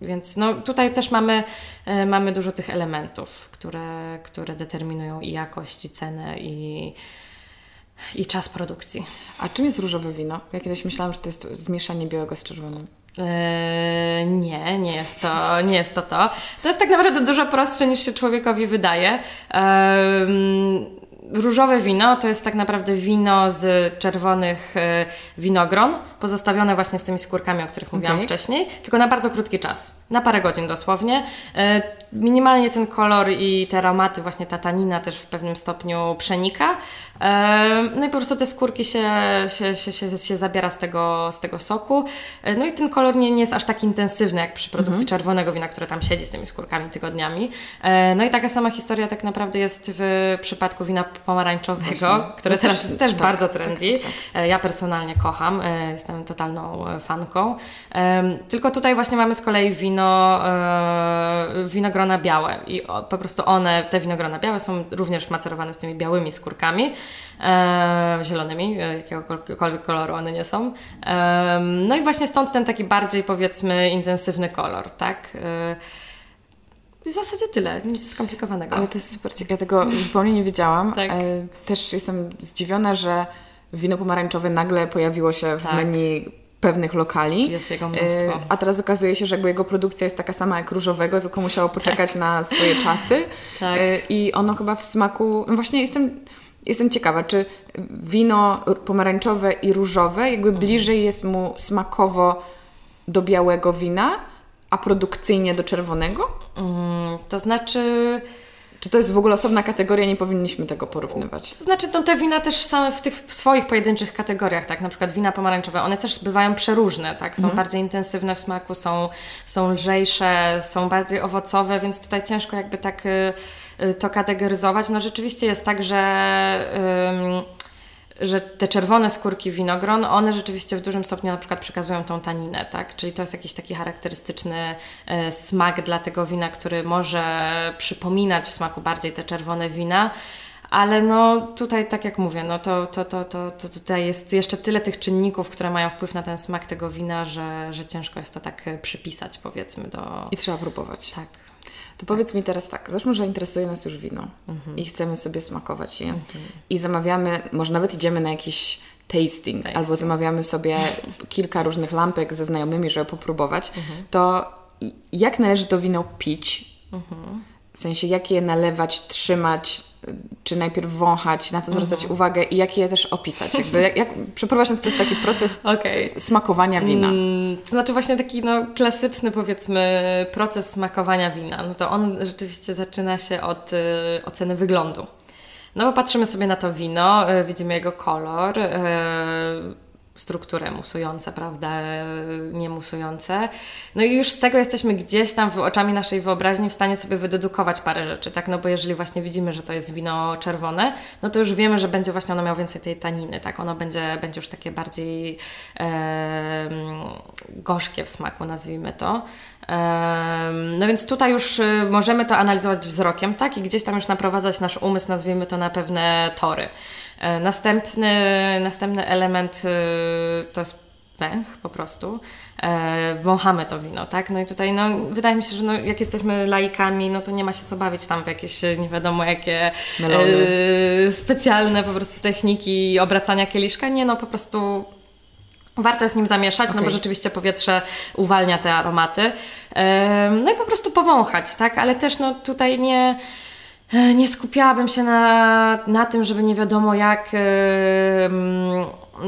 Więc no, tutaj też mamy, e, mamy dużo tych elementów, które, które determinują i jakość, i cenę, i, i czas produkcji. A czym jest różowe wino? Ja kiedyś myślałam, że to jest zmieszanie białego z czerwonym. Eee, nie, nie jest, to, nie jest to to. To jest tak naprawdę dużo prostsze niż się człowiekowi wydaje. Eee, różowe wino to jest tak naprawdę wino z czerwonych e, winogron, pozostawione właśnie z tymi skórkami, o których mówiłam okay. wcześniej, tylko na bardzo krótki czas, na parę godzin dosłownie. E, minimalnie ten kolor i te aromaty, właśnie ta tanina też w pewnym stopniu przenika. No i po prostu te skórki się, się, się, się, się zabiera z tego, z tego soku. No i ten kolor nie, nie jest aż tak intensywny jak przy produkcji mhm. czerwonego wina, które tam siedzi z tymi skórkami tygodniami. No i taka sama historia tak naprawdę jest w przypadku wina pomarańczowego, Właśnie. które teraz też, jest też tak, bardzo tak, trendy. Tak, tak. Ja personalnie kocham, e, jestem totalną e, fanką. Tylko tutaj właśnie mamy z kolei wino, winogrona białe i po prostu one, te winogrona białe są również macerowane z tymi białymi skórkami e, zielonymi, jakiegokolwiek koloru one nie są. E, no i właśnie stąd ten taki bardziej powiedzmy intensywny kolor, tak? E, w zasadzie tyle, nic skomplikowanego. Ale to jest super ciekawe, ja tego zupełnie nie wiedziałam. tak. E, też jestem zdziwiona, że wino pomarańczowe nagle pojawiło się w tak. menu pewnych lokali. Jest jego mnóstwo. E, a teraz okazuje się, że jakby jego produkcja jest taka sama jak różowego, tylko musiało poczekać tak. na swoje czasy. tak. I ono chyba w smaku, no właśnie jestem Jestem ciekawa, czy wino pomarańczowe i różowe jakby mhm. bliżej jest mu smakowo do białego wina, a produkcyjnie do czerwonego? Mm, to znaczy... Czy to jest w ogóle osobna kategoria, nie powinniśmy tego porównywać? To znaczy, no te wina też same w tych swoich pojedynczych kategoriach, tak, na przykład wina pomarańczowe, one też bywają przeróżne, tak, są mhm. bardziej intensywne w smaku, są, są lżejsze, są bardziej owocowe, więc tutaj ciężko jakby tak y, Y, to kategoryzować. No rzeczywiście jest tak, że że te czerwone skórki winogron, one rzeczywiście w dużym stopniu na przykład przekazują tą taninę, tak? Czyli to jest jakiś taki charakterystyczny y, smak dla tego wina, który może przypominać w smaku bardziej te czerwone wina. Ale no tutaj, tak jak mówię, no to, to, to, to, to tutaj jest jeszcze tyle tych czynników, które mają wpływ na ten smak tego wina, że, że ciężko jest to tak y, przypisać, powiedzmy, do... I trzeba próbować. Tak. To powiedz mi teraz tak, załóżmy, że interesuje nas już wino mhm. i chcemy sobie smakować je mhm. i zamawiamy, może nawet idziemy na jakiś tasting, tasting, albo zamawiamy sobie kilka różnych lampek ze znajomymi, żeby popróbować, mhm. to jak należy to wino pić? Mhm. W sensie, jak je nalewać, trzymać, czy najpierw wąchać, na co zwracać mhm. uwagę i jak je też opisać. Jakby, jak, jak przeprowadzić ten taki proces okay. smakowania wina. Mm, to znaczy właśnie taki no, klasyczny powiedzmy proces smakowania wina. No to on rzeczywiście zaczyna się od y, oceny wyglądu. No bo patrzymy sobie na to wino, y, widzimy jego kolor, y, strukturę musujące, prawda, niemusujące. No i już z tego jesteśmy gdzieś tam w oczami naszej wyobraźni w stanie sobie wydedukować parę rzeczy, tak, no bo jeżeli właśnie widzimy, że to jest wino czerwone, no to już wiemy, że będzie właśnie ono miało więcej tej taniny, tak, ono będzie, będzie już takie bardziej e, gorzkie w smaku, nazwijmy to. No więc tutaj już y, możemy to analizować wzrokiem, tak? I gdzieś tam już naprowadzać nasz umysł, nazwijmy to na pewne tory. E, następny, następny element y, to jest węch po prostu. E, wąchamy to wino, tak? No i tutaj no, wydaje mi się, że no, jak jesteśmy laikami, no to nie ma się co bawić tam w jakieś nie wiadomo jakie e, specjalne po prostu techniki obracania kieliszka. Nie, no po prostu Warto jest nim zamieszać, okay. no bo rzeczywiście powietrze uwalnia te aromaty. No i po prostu powąchać, tak? Ale też no tutaj nie, nie skupiałabym się na, na tym, żeby nie wiadomo jak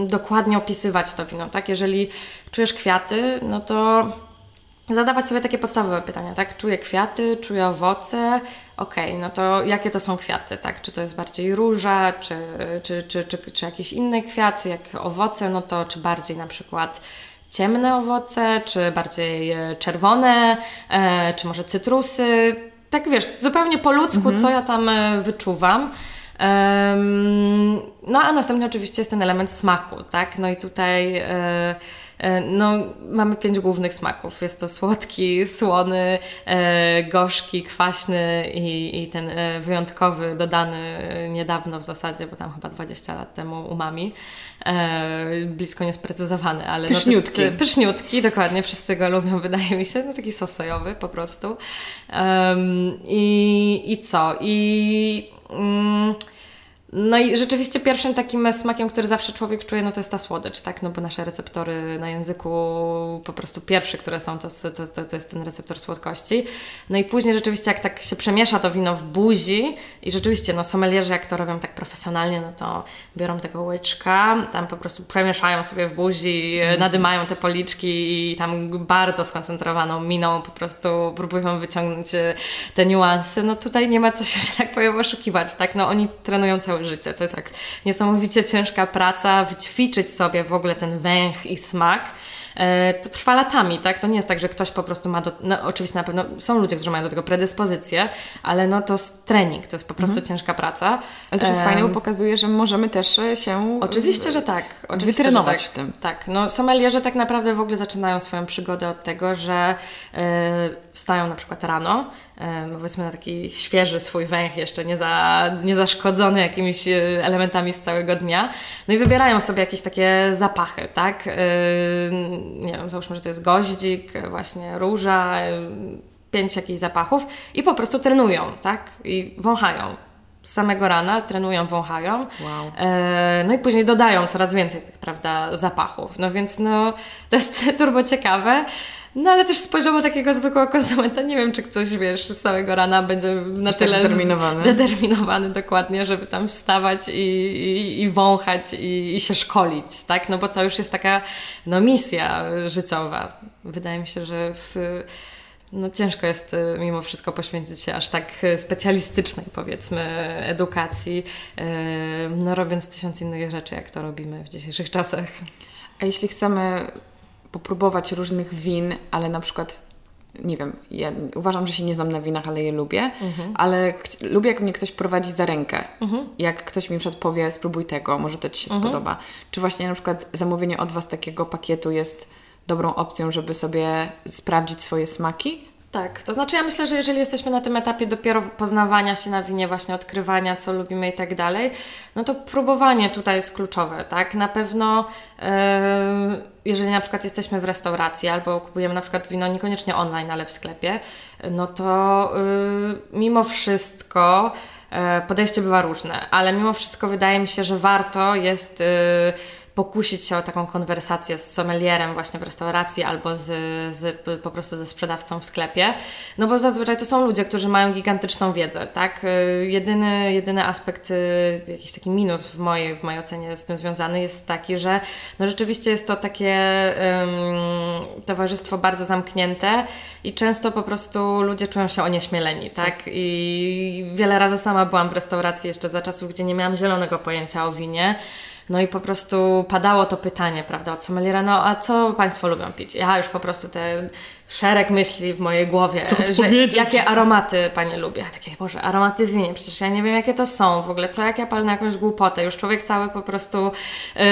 dokładnie opisywać to wino, tak? Jeżeli czujesz kwiaty, no to zadawać sobie takie podstawowe pytania, tak? Czuję kwiaty, czuję owoce, okej, okay, no to jakie to są kwiaty, tak? Czy to jest bardziej róża, czy, czy, czy, czy, czy jakiś inny kwiat, jak owoce, no to czy bardziej na przykład ciemne owoce, czy bardziej e, czerwone, e, czy może cytrusy, tak wiesz, zupełnie po ludzku, mhm. co ja tam e, wyczuwam. no a następnie oczywiście jest ten element smaku, tak? No i tutaj... E, no, mamy pięć głównych smaków. Jest to słodki, słony, e, gorzki, kwaśny i, i ten e, wyjątkowy, dodany niedawno w zasadzie, bo tam chyba 20 lat temu umami. Blisko niesprecyzowany, ale pyszniutki. No jest, pyszniutki, dokładnie, wszyscy go lubią, wydaje mi się. No, taki sos sojowy po prostu. Um, i, I co? I... Um, No i rzeczywiście pierwszym takim smakiem, który zawsze człowiek czuje, no to jest ta słodycz, tak? No bo nasze receptory na języku po prostu pierwsze, które są, to, to, to, to jest ten receptor słodkości. No i później rzeczywiście jak tak się przemiesza to wino w buzi i rzeczywiście, no sommelierzy jak to robią tak profesjonalnie, no to biorą tego łyczka, tam po prostu przemieszają sobie w buzi, mm. nadymają te policzki i tam bardzo skoncentrowaną miną po prostu próbują wyciągnąć e, te niuanse. No tutaj nie ma co się, że tak powiem, oszukiwać, tak? No oni trenują cały życie. To jest tak niesamowicie ciężka praca, wyćwiczyć sobie w ogóle ten węch i smak. E, to trwa latami, tak? To nie jest tak, że ktoś po prostu ma do... No, oczywiście na pewno są ludzie, którzy mają do tego predyspozycję, ale no to jest trening, to jest po prostu mhm. ciężka praca. Ale to jest um, fajne, bo pokazuje, że możemy też e, się... Oczywiście, że tak. Oczywiście, wytrenować tak. w tym. Tak. No sommelierzy tak naprawdę w ogóle zaczynają swoją przygodę od tego, że yy, wstają na przykład rano, powiedzmy na taki świeży swój węch, jeszcze nie, za, nie zaszkodzony jakimiś e, elementami z całego dnia. No i wybierają sobie jakieś takie zapachy, tak? E, nie wiem, załóżmy, że to jest goździk, właśnie róża, e, pięć jakichś zapachów i po prostu trenują, tak? I wąchają z samego rana, trenują, wąchają. Wow. no i później dodają coraz więcej tych, prawda, zapachów. No więc no, to jest turbo ciekawe. No ale też z poziomu takiego zwykłego konsumenta nie wiem, czy ktoś, wiesz, z całego rana będzie na tak tyle zdeterminowany. zdeterminowany dokładnie, żeby tam wstawać i, i, i wąchać i, i, się szkolić, tak? No bo to już jest taka no, misja życiowa. Wydaje mi się, że w, no, ciężko jest y, mimo wszystko poświęcić się aż tak specjalistycznej, powiedzmy, edukacji, y, no robiąc tysiąc innych rzeczy, jak to robimy w dzisiejszych czasach. A jeśli chcemy popróbować różnych win, ale na przykład nie wiem, ja uważam, że się nie znam na winach, ale je lubię, mhm. ale lubię, jak mnie ktoś prowadzi za rękę. Mhm. Jak ktoś mi przed powie, spróbuj tego, może to Ci się mhm. spodoba. Czy właśnie na przykład zamówienie od Was takiego pakietu jest dobrą opcją, żeby sobie sprawdzić swoje smaki? Tak, to znaczy ja myślę, że jeżeli jesteśmy na tym etapie dopiero poznawania się na winie, właśnie odkrywania, co lubimy i tak dalej, no to próbowanie tutaj jest kluczowe, tak? Na pewno jeżeli na przykład jesteśmy w restauracji albo kupujemy na przykład wino niekoniecznie online, ale w sklepie, no to yy, mimo wszystko yy, podejście bywa różne, ale mimo wszystko wydaje mi się, że warto jest pokusić się o taką konwersację z sommelierem właśnie w restauracji albo z, z, po prostu ze sprzedawcą w sklepie, no bo zazwyczaj to są ludzie, którzy mają gigantyczną wiedzę, tak? Y, jedyny, jedyny aspekt, y, jakiś taki minus w mojej, w mojej ocenie z tym związany jest taki, że no rzeczywiście jest to takie um, towarzystwo bardzo zamknięte i często po prostu ludzie czują się onieśmieleni, tak? I wiele razy sama byłam w restauracji jeszcze za czasów, gdzie nie miałam zielonego pojęcia o winie, no i po prostu padało to pytanie, prawda, od sommeliera, no a co Państwo lubią pić? Ja już po prostu te szereg myśli w mojej głowie, co że jakie aromaty Panie lubię. Ja takie, Boże, aromaty winie, przecież ja nie wiem jakie to są w ogóle, co jak ja palę jakąś głupotę. Już człowiek cały po prostu yy,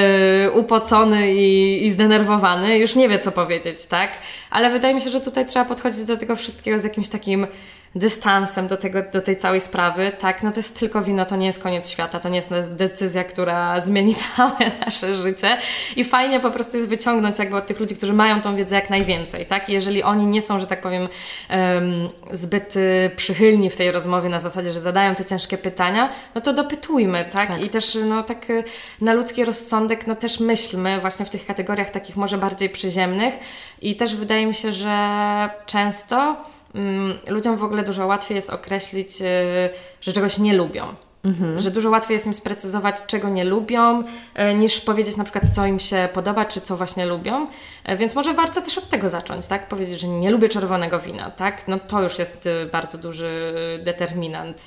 upocony i, i zdenerwowany, już nie wie co powiedzieć, tak? Ale wydaje mi się, że tutaj trzeba podchodzić do tego wszystkiego z jakimś takim dystansem do, tego, do tej całej sprawy, tak, no to jest tylko wino, to nie jest koniec świata, to nie jest decyzja, która zmieni całe nasze życie. I fajnie po prostu jest wyciągnąć jakby od tych ludzi, którzy mają tą wiedzę jak najwięcej, tak, I jeżeli oni nie są, że tak powiem, um, zbyt y, przychylni w tej rozmowie na zasadzie, że zadają te ciężkie pytania, no to dopytujmy, tak, tak. i też no tak y, na ludzki rozsądek, no też myślmy właśnie w tych kategoriach takich może bardziej przyziemnych. I też wydaje mi się, że często ludziom w ogóle dużo łatwiej jest określić, y, że czegoś nie lubią. Mhm. Że dużo łatwiej jest im sprecyzować, czego nie lubią, e, niż powiedzieć na przykład, co im się podoba, czy co właśnie lubią. E, więc może warto też od tego zacząć, tak? Powiedzieć, że nie lubię czerwonego wina, tak? No to już jest y, bardzo duży determinant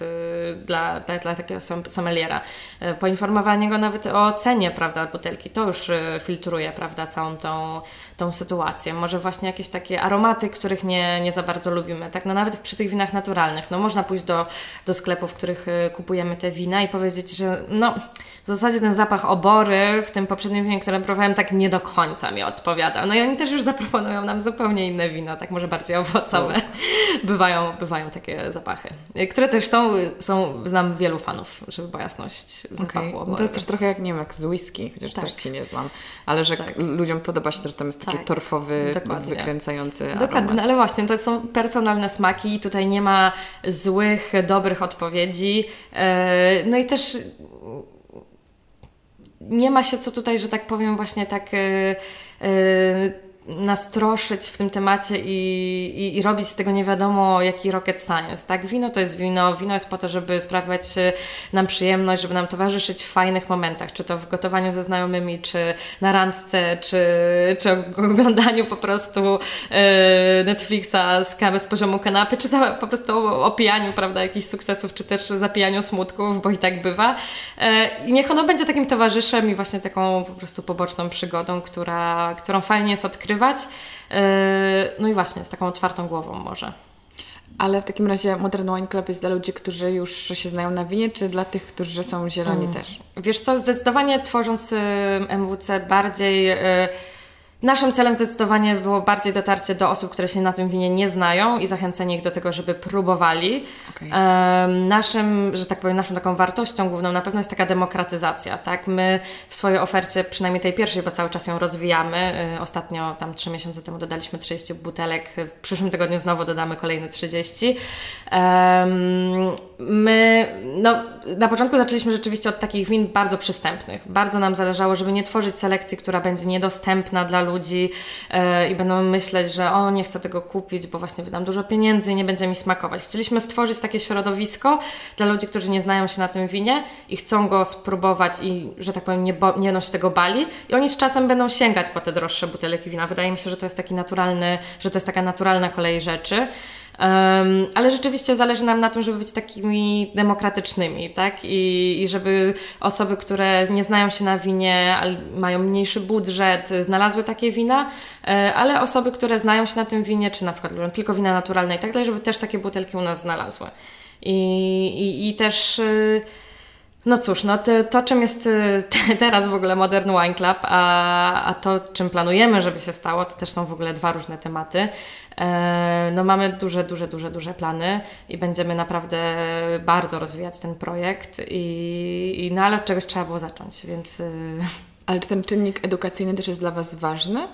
dla, dla, dla takiego sommeliera. E, poinformowanie go nawet o cenie, prawda, butelki, to już filtruje, prawda, całą tą, tą sytuację. Może właśnie jakieś takie aromaty, których nie, nie za bardzo lubimy, tak? No nawet przy tych winach naturalnych, no można pójść do, do sklepów, w których kupujemy te te wina i powiedzieć, że no, w zasadzie ten zapach obory w tym poprzednim winie, które próbowałem, tak nie do końca mi odpowiadał. No i oni też już zaproponują nam zupełnie inne wino, tak może bardziej owocowe. bywają, bywają takie zapachy, które też są, są, znam wielu fanów, żeby była jasność zapachu okay. no To jest też trochę jak, nie wiem, jak z whisky, chociaż tak. też Ci nie znam, ale że tak. ludziom podoba się też, że tam jest taki tak. torfowy, Dokładnie. wykręcający Dokładnie, aromat. No ale właśnie, to są personalne smaki i tutaj nie ma złych, dobrych odpowiedzi. E, no i też nie ma się co tutaj, że tak powiem, właśnie tak nastroszyć w tym temacie i, i, i, robić z tego nie wiadomo jaki rocket science, tak? Wino to jest wino, wino jest po to, żeby sprawiać nam przyjemność, żeby nam towarzyszyć w fajnych momentach, czy to w gotowaniu ze znajomymi, czy na randce, czy, czy oglądaniu po prostu e, Netflixa z z poziomu kanapy, czy za, po prostu opijaniu, prawda, jakichś sukcesów, czy też zapijaniu smutków, bo i tak bywa. E, niech ono będzie takim towarzyszem i właśnie taką po prostu poboczną przygodą, która, którą fajnie jest odkrywać E, no i właśnie, z taką otwartą głową może. Ale w takim razie Modern Wine Club jest dla ludzi, którzy już się znają na winie, czy dla tych, którzy są zieloni hmm. też? Wiesz co, zdecydowanie tworząc MWC bardziej e, Naszym celem zdecydowanie było bardziej dotarcie do osób, które się na tym winie nie znają i zachęcenie ich do tego, żeby próbowali. Okay. naszym, że tak powiem, naszą taką wartością główną na pewno jest taka demokratyzacja. Tak? My w swojej ofercie, przynajmniej tej pierwszej, bo cały czas ją rozwijamy. Y, ostatnio, tam trzy miesiące temu dodaliśmy 30 butelek, w przyszłym tygodniu znowu dodamy kolejne 30. my, no, na początku zaczęliśmy rzeczywiście od takich win bardzo przystępnych. Bardzo nam zależało, żeby nie tworzyć selekcji, która będzie niedostępna dla ludzi e, i będą myśleć, że o, nie chcę tego kupić, bo właśnie wydam dużo pieniędzy i nie będzie mi smakować. Chcieliśmy stworzyć takie środowisko dla ludzi, którzy nie znają się na tym winie i chcą go spróbować i, że tak powiem, nie, bo, nie będą się tego bali i oni z czasem będą sięgać po te droższe butelki wina. Wydaje mi się, że to jest taki naturalny, że to jest taka naturalna kolej rzeczy. Um, ale rzeczywiście zależy nam na tym, żeby być takimi demokratycznymi, tak? I, I żeby osoby, które nie znają się na winie, mają mniejszy budżet, znalazły takie wina, e, ale osoby, które znają się na tym winie, czy na przykład lubią tylko wina naturalne i tak dalej, żeby też takie butelki u nas znalazły. I, i, i też. Y, no cóż, no to, to czym jest y, teraz w ogóle Modern Wine Club, a, a to czym planujemy, żeby się stało, to też są w ogóle dwa różne tematy. E, no mamy duże, duże, duże, duże plany i będziemy naprawdę bardzo rozwijać ten projekt i, i no ale od czegoś trzeba było zacząć, więc... Y, ale czy ten czynnik edukacyjny też jest dla Was ważny?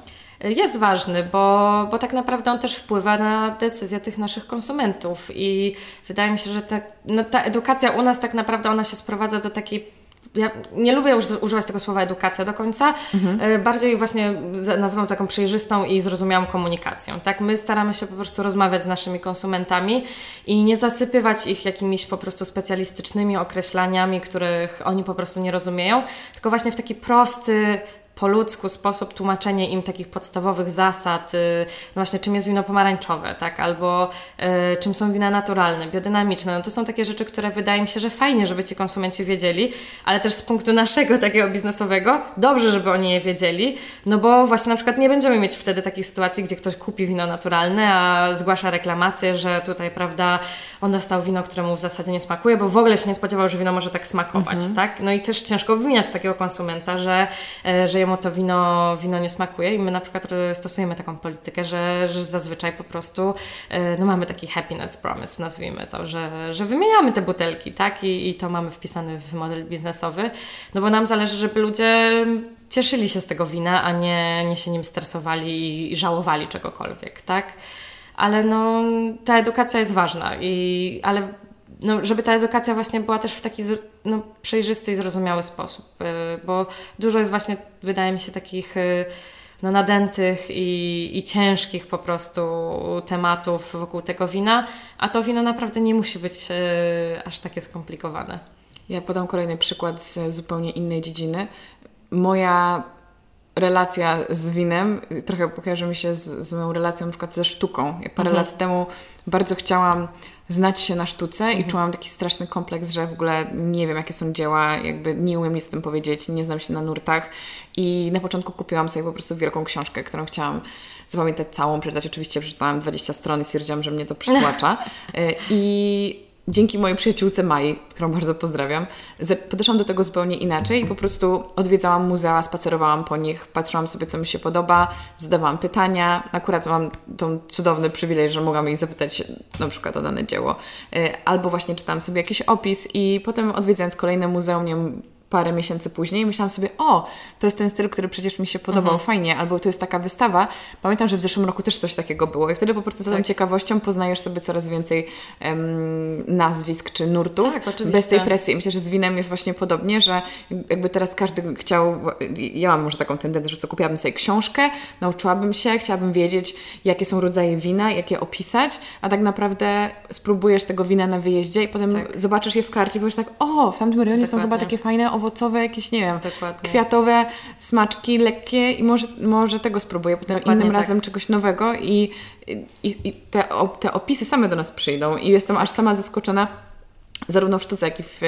Jest ważny, bo, bo tak naprawdę on też wpływa na decyzję tych naszych konsumentów i wydaje mi się, że ta, no ta edukacja u nas tak naprawdę ona się sprowadza do takiej ja nie lubię już używać tego słowa edukacja do końca, mhm. E, bardziej właśnie nazywam taką przejrzystą i zrozumiałą komunikacją. Tak, my staramy się po prostu rozmawiać z naszymi konsumentami i nie zasypywać ich jakimiś po prostu specjalistycznymi określaniami, których oni po prostu nie rozumieją, tylko właśnie w taki prosty, po ludzku sposób tłumaczenie im takich podstawowych zasad, y, no właśnie czym jest wino pomarańczowe, tak, albo y, czym są wina naturalne, biodynamiczne, no to są takie rzeczy, które wydaje mi się, że fajnie, żeby ci konsumenci wiedzieli, ale też z punktu naszego takiego biznesowego dobrze, żeby oni je wiedzieli, no bo właśnie na przykład nie będziemy mieć wtedy takich sytuacji, gdzie ktoś kupi wino naturalne, a zgłasza reklamację, że tutaj, prawda, on dostał wino, któremu w zasadzie nie smakuje, bo w ogóle się nie spodziewał, że wino może tak smakować, mhm. tak, no i też ciężko obwiniać takiego konsumenta, że, y, że jemu to wino, wino nie smakuje i my na przykład stosujemy taką politykę, że, że zazwyczaj po prostu e, no mamy taki happiness promise, nazwijmy to, że, że wymieniamy te butelki, tak? I, I to mamy wpisane w model biznesowy, no bo nam zależy, żeby ludzie cieszyli się z tego wina, a nie, nie się nim stresowali i żałowali czegokolwiek, tak? Ale no, ta edukacja jest ważna, i, ale no, żeby ta edukacja właśnie była też w taki no, przejrzysty i zrozumiały sposób, y, bo dużo jest właśnie, wydaje mi się, takich y, no, nadętych i, i ciężkich po prostu tematów wokół tego wina, a to wino naprawdę nie musi być y, aż takie skomplikowane. Ja podam kolejny przykład z zupełnie innej dziedziny. Moja relacja z winem trochę kojarzy mi się z, z moją relacją na przykład ze sztuką. Ja parę mhm. lat temu bardzo chciałam znać się na sztuce mhm. i czułam taki straszny kompleks, że w ogóle nie wiem, jakie są dzieła, jakby nie umiem nic o tym powiedzieć, nie znam się na nurtach i na początku kupiłam sobie po prostu wielką książkę, którą chciałam zapamiętać całą, przeczytać. Oczywiście przeczytałam 20 stron i stwierdziłam, że mnie to przytłacza. Y, I dzięki mojej przyjaciółce Mai, którą bardzo pozdrawiam, podeszłam do tego zupełnie inaczej i po prostu odwiedzałam muzea, spacerowałam po nich, patrzyłam sobie, co mi się podoba, zadawałam pytania. Akurat mam tą cudowny przywilej, że mogłam jej zapytać na przykład o dane dzieło. Y, albo właśnie czytałam sobie jakiś opis i potem odwiedzając kolejne muzeum, nie parę miesięcy później i myślałam sobie, o, to jest ten styl, który przecież mi się podobał, Mhm. fajnie, albo to jest taka wystawa. Pamiętam, że w zeszłym roku też coś takiego było i wtedy po prostu za tą Tak. ciekawością poznajesz sobie coraz więcej nazwisk czy nurtów Tak, oczywiście. bez tej presji. I myślę, że z winem jest właśnie podobnie, że jakby teraz każdy chciał, ja mam może taką tendencję, że co kupiłabym sobie książkę, nauczyłabym się, chciałabym wiedzieć, jakie są rodzaje wina, jak je opisać, a tak naprawdę spróbujesz tego wina na wyjeździe i potem Tak. zobaczysz je w karcie i powiesz tak, o, w tamtym rejonie są chyba Dokładnie. takie fajne, owocowe, jakieś, nie wiem, Dokładnie. kwiatowe smaczki, lekkie i może, może tego spróbuję, potem Dokładnie innym tak. razem czegoś nowego i, i, i te, te opisy same do nas przyjdą i jestem aż sama zaskoczona zarówno w sztuce, jak i w,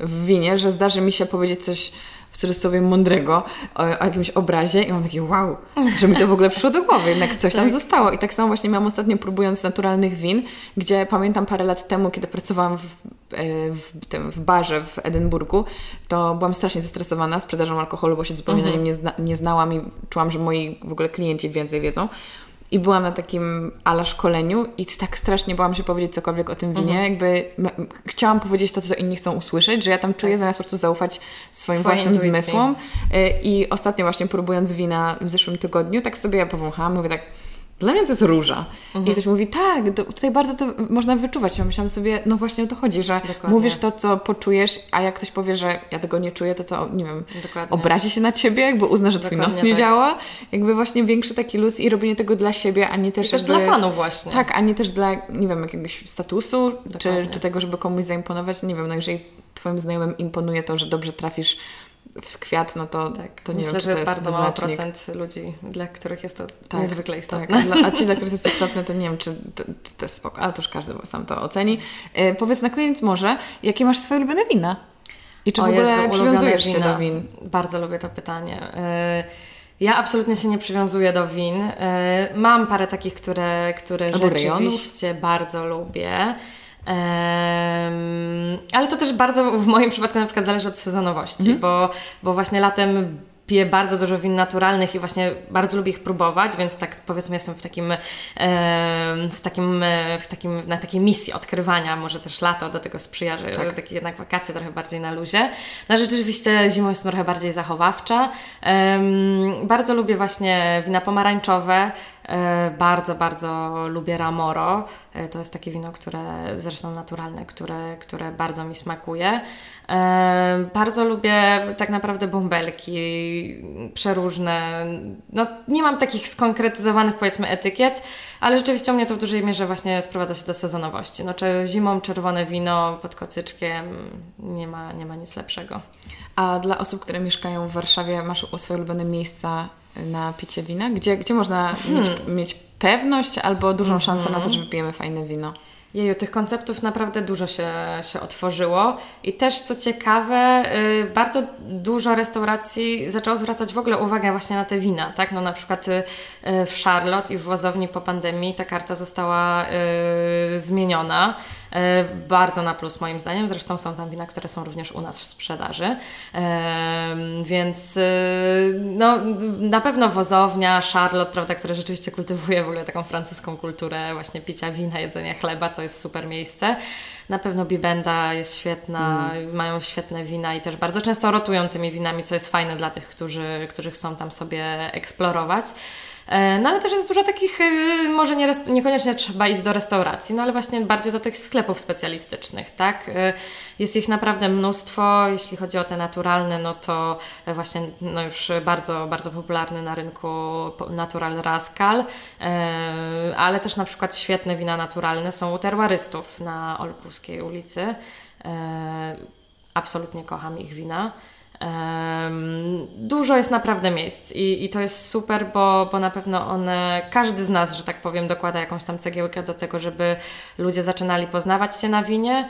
w winie, że zdarzy mi się powiedzieć coś cudzysłowie mądrego o, o jakimś obrazie i mam takie wow, że mi to w ogóle przyszło do głowy, jednak coś tam Tak. zostało. I tak samo właśnie miałam ostatnio próbując naturalnych win, gdzie pamiętam parę lat temu, kiedy pracowałam w, e, w, tym, w barze w Edynburgu, to byłam strasznie zestresowana sprzedażą alkoholu, bo się zupełnie na nim nie, zna, nie znałam i czułam, że moi w ogóle klienci więcej wiedzą. I byłam na takim ala szkoleniu i tak strasznie bałam się powiedzieć cokolwiek o tym winie. Mhm. Jakby chciałam powiedzieć to, co inni chcą usłyszeć, że ja tam czuję, zamiast po prostu zaufać swoim Tak. Własnym intuicji. zmysłom. Y, I ostatnio właśnie próbując wina w zeszłym tygodniu, tak sobie ja powąchałam, mówię tak, dla mnie to jest róża. Mhm. I ktoś mówi, tak, to, tutaj bardzo to można wyczuwać. Ja myślałam sobie, no właśnie o to chodzi, że Dokładnie. mówisz to, co poczujesz, a jak ktoś powie, że ja tego nie czuję, to co, nie wiem, Dokładnie. obrazi się na ciebie, jakby uzna, że twój nos nie tak. działa. Jakby właśnie większy taki luz i robienie tego dla siebie, a nie też I też jakby... dla fanów właśnie. Tak, a nie też dla, nie wiem, jakiegoś statusu, czy, czy tego, żeby komuś zaimponować. Nie wiem, no jeżeli Twoim znajomym imponuje to, że dobrze trafisz w kwiat, no to, Tak. to nie Myślę, wiem, że to jest bardzo mały procent ludzi, dla których jest to Tak, niezwykle istotne. Tak, a, ci, dla których to jest istotne, to nie wiem, czy to, czy to jest spoko, ale to już każdy sam to oceni. E, powiedz na koniec może, jakie masz swoje ulubione wina? I czy w O ogóle Jezu, przywiązujesz się do win? Bardzo lubię to pytanie. Y, Ja absolutnie się nie przywiązuję do win. Y, Mam parę takich, które, które Albo rejonów. rzeczywiście bardzo lubię. Ale to też bardzo w moim przypadku na przykład zależy od sezonowości, Mhm. bo, bo właśnie latem piję bardzo dużo win naturalnych i właśnie bardzo lubię ich próbować, więc tak powiedzmy jestem w takim, w takim, w takim na takiej misji odkrywania, może też lato do tego sprzyja, że Tak. takie jednak wakacje trochę bardziej na luzie. No rzeczywiście zimą jestem trochę bardziej zachowawcza. Bardzo lubię właśnie wina pomarańczowe, bardzo, bardzo lubię Ramoro. E, To jest takie wino, które zresztą naturalne, które, które bardzo mi smakuje. E, Bardzo lubię tak naprawdę bąbelki, przeróżne. No, nie mam takich skonkretyzowanych powiedzmy etykiet, ale rzeczywiście u mnie to w dużej mierze właśnie sprowadza się do sezonowości. No, czy zimą czerwone wino pod kocyczkiem, nie ma, nie ma nic lepszego. A dla osób, które mieszkają w Warszawie, masz swoje ulubione miejsca na picie wina? Gdzie, gdzie można mieć, Hmm. mieć pewność albo dużą Mhm. szansę na to, że wypijemy fajne wino? Jeju, tych konceptów naprawdę dużo się, się otworzyło i też co ciekawe, y, bardzo dużo restauracji zaczęło zwracać w ogóle uwagę właśnie na te wina, tak? No na przykład y, w Charlotte i w Wozowni po pandemii ta karta została y, zmieniona. Y, bardzo na plus moim zdaniem, zresztą są tam wina, które są również u nas w sprzedaży. Em, więc y, no, na pewno Wozownia, Charlotte, prawda, które rzeczywiście kultywuje w ogóle taką francuską kulturę właśnie picia wina, jedzenia chleba, to jest super miejsce. Na pewno Bibenda jest świetna, mają świetne wina i też bardzo często rotują tymi winami, co jest fajne dla tych, którzy, którzy chcą tam sobie eksplorować. E, No ale też jest dużo takich, y, może nie niekoniecznie trzeba iść do restauracji, no ale właśnie bardziej do tych sklepów specjalistycznych, tak? Y, Jest ich naprawdę mnóstwo, jeśli chodzi o te naturalne, no to e, właśnie no już bardzo, bardzo popularny na rynku Natural Rascal, e, ale też na przykład świetne wina naturalne są u terrorystów na Olkuskiej ulicy. E, Absolutnie kocham ich wina. Dużo jest naprawdę miejsc i, i to jest super, bo, bo na pewno one, każdy z nas, że tak powiem, dokłada jakąś tam cegiełkę do tego, żeby ludzie zaczynali poznawać się na winie.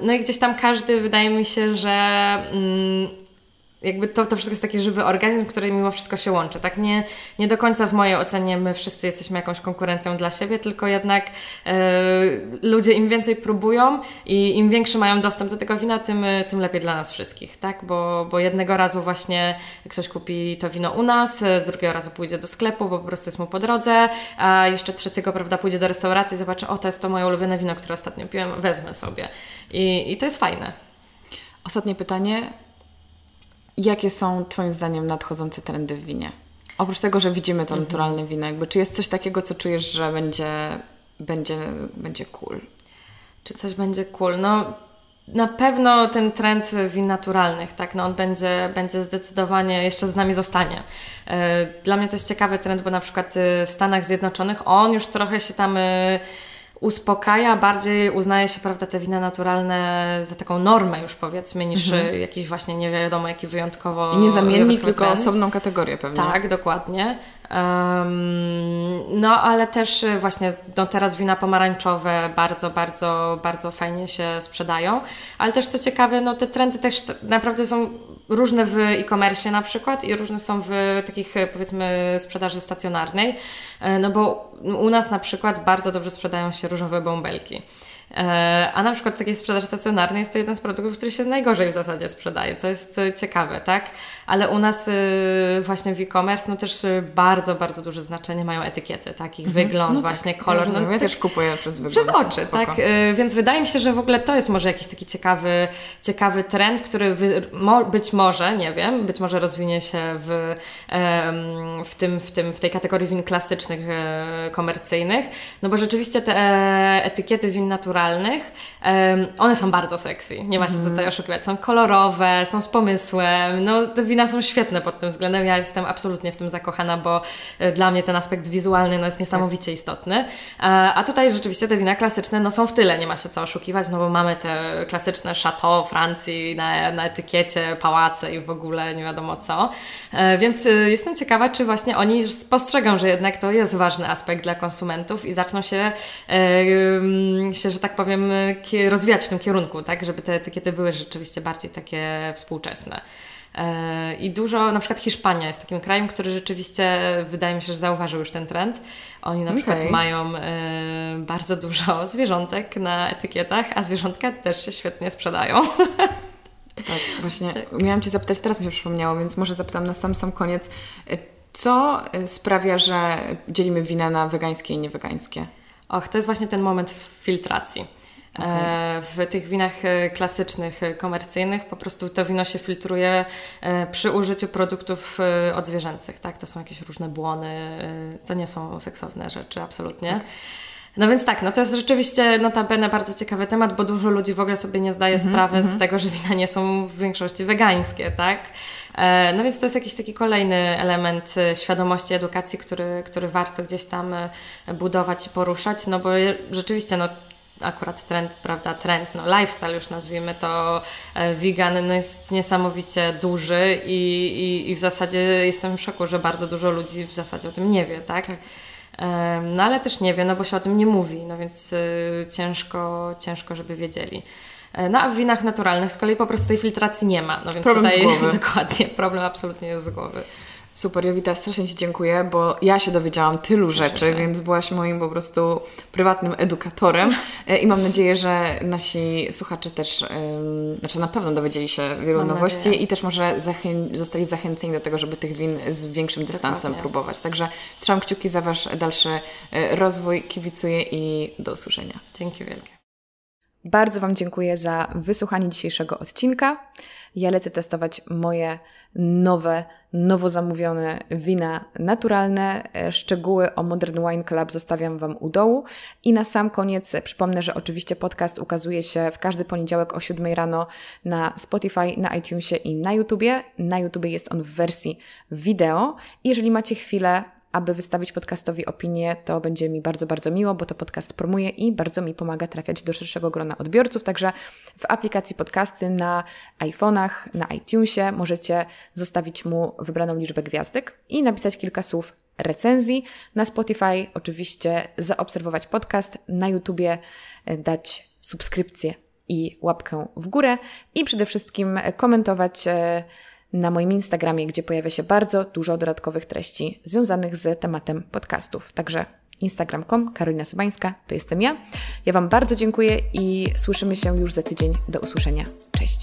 No i gdzieś tam każdy, wydaje mi się, że mm, jakby to, to wszystko jest taki żywy organizm, który mimo wszystko się łączy. Tak nie, nie do końca w mojej ocenie my wszyscy jesteśmy jakąś konkurencją dla siebie, tylko jednak e, ludzie im więcej próbują i im większy mają dostęp do tego wina, tym, tym lepiej dla nas wszystkich, tak? Bo, bo jednego razu właśnie ktoś kupi to wino u nas, e, drugiego razu pójdzie do sklepu, bo po prostu jest mu po drodze, a jeszcze trzeciego, prawda, pójdzie do restauracji i zobaczy, o to jest to moje ulubione wino, które ostatnio piłem, wezmę sobie. I, i to jest fajne. Ostatnie pytanie. Jakie są Twoim zdaniem nadchodzące trendy w winie? Oprócz tego, że widzimy to mhm. naturalne wino, jakby, czy jest coś takiego, co czujesz, że będzie, będzie, będzie cool? Czy coś będzie cool? No, na pewno ten trend win naturalnych, tak, no on będzie, będzie zdecydowanie jeszcze z nami zostanie. E, dla mnie to jest ciekawy trend, bo na przykład e, w Stanach Zjednoczonych on już trochę się tam e, uspokaja, bardziej uznaje się, prawda, te wina naturalne za taką normę już powiedzmy, niż mhm. jakiś właśnie nie wiadomo jaki wyjątkowo... I nie zamiennik, tylko osobną kategorię pewnie. Tak, dokładnie. Um, no, ale też właśnie no, teraz wina pomarańczowe bardzo, bardzo, bardzo fajnie się sprzedają. Ale też co ciekawe, no te trendy też naprawdę są różne w e-commerce na przykład i różne są w takich powiedzmy sprzedaży stacjonarnej. E, no bo u nas na przykład bardzo dobrze sprzedają się różowe bąbelki. E, a na przykład w takiej sprzedaży stacjonarnej jest to jeden z produktów, który się najgorzej w zasadzie sprzedaje. To jest e, ciekawe, tak? Ale u nas e, właśnie w e-commerce no też bardzo, bardzo duże znaczenie mają etykiety, tak? Ich mhm. wygląd, no tak. właśnie tak. kolor. Ja, no, ja też kupuję przez wygląd. Przez oczy, Spoko. tak? Więc wydaje mi się, że w ogóle to jest może jakiś taki ciekawy, ciekawy trend, który być może, nie wiem, być może rozwinie się w, w, tym, w, tym, w tej kategorii win klasycznych, komercyjnych, no bo rzeczywiście te etykiety win naturalnych one są bardzo sexy. Nie ma się co tutaj mhm. oszukiwać. Są kolorowe, są z pomysłem. No, te wina są świetne pod tym względem. Ja jestem absolutnie w tym zakochana, bo e, dla mnie ten aspekt wizualny no, jest niesamowicie tak. istotny. E, a tutaj rzeczywiście te wina klasyczne no, są w tyle. Nie ma się co oszukiwać, no bo mamy te klasyczne chateau Francji na, na etykiecie, pałace i w ogóle nie wiadomo co. E, więc jestem ciekawa, czy właśnie oni spostrzegą, że jednak to jest ważny aspekt dla konsumentów i zaczną się, się że tak powiem, rozwijać w tym kierunku, tak, żeby te etykiety były rzeczywiście bardziej takie współczesne. E, I dużo, na przykład Hiszpania jest takim krajem, który rzeczywiście wydaje mi się, że zauważył już ten trend. Oni na okay. przykład mają e, bardzo dużo zwierzątek na etykietach, a zwierzątka też się świetnie sprzedają. Tak, właśnie tak. miałam Cię zapytać, teraz mi się przypomniało, więc może zapytam na sam sam koniec. E, co sprawia, że dzielimy wina na wegańskie i niewegańskie? Och, to jest właśnie ten moment filtracji. Okay. E, w tych winach e, klasycznych, e, komercyjnych po prostu to wino się filtruje przy użyciu produktów odzwierzęcych, tak? To są jakieś różne błony, to nie są seksowne rzeczy, absolutnie. Okay. No więc tak, no to jest rzeczywiście notabene bardzo ciekawy temat, bo dużo ludzi w ogóle sobie nie zdaje mm -hmm, sprawy mm -hmm. z mhm. tego, że wina nie są w większości wegańskie, tak? No więc to jest jakiś taki kolejny element świadomości edukacji, który, który warto gdzieś tam budować i poruszać, no bo rzeczywiście no, akurat trend, prawda, trend, no lifestyle już nazwijmy to vegan, no jest niesamowicie duży i, i, i w zasadzie jestem w szoku, że bardzo dużo ludzi w zasadzie o tym nie wie, tak? tak. No ale też nie wie, no bo się o tym nie mówi, no więc ciężko, ciężko, żeby wiedzieli. E, no a w winach naturalnych z kolei po prostu tej filtracji nie ma. No więc problem tutaj dokładnie, problem absolutnie jest z głowy. Super, Jowita, strasznie Ci dziękuję, bo ja się dowiedziałam tylu Cieszę rzeczy, się. więc byłaś moim po prostu prywatnym edukatorem e, i mam nadzieję, że nasi słuchacze też, znaczy na pewno dowiedzieli się wielu mam nowości nadzieję. i też może zachę- zostali zachęceni do tego, żeby tych win z większym dystansem Dokładnie. próbować. Także trzymam kciuki za Wasz dalszy e, rozwój, kibicuję i do usłyszenia. Dzięki wielkie. Bardzo Wam dziękuję za wysłuchanie dzisiejszego odcinka. Ja lecę testować moje nowe, nowo zamówione wina naturalne. E, szczegóły o Modern Wine Club zostawiam Wam u dołu. I na sam koniec przypomnę, że oczywiście podcast ukazuje się w każdy poniedziałek o 7 rano na Spotify, na iTunesie i na YouTubie. Na YouTubie jest on w wersji wideo. Jeżeli macie chwilę, aby wystawić podcastowi opinię, to będzie mi bardzo, bardzo miło, bo to podcast promuje i bardzo mi pomaga trafiać do szerszego grona odbiorców. Także w aplikacji podcasty na iPhone'ach, na iTunesie możecie zostawić mu wybraną liczbę gwiazdek i napisać kilka słów recenzji. Na Spotify oczywiście zaobserwować podcast, na YouTubie e, dać subskrypcję i łapkę w górę i przede wszystkim komentować e, na moim Instagramie, gdzie pojawia się bardzo dużo dodatkowych treści związanych z tematem podcastów. Także instagram.com, Karolina Sobańska, to jestem ja. Ja Wam bardzo dziękuję i słyszymy się już za tydzień. Do usłyszenia. Cześć.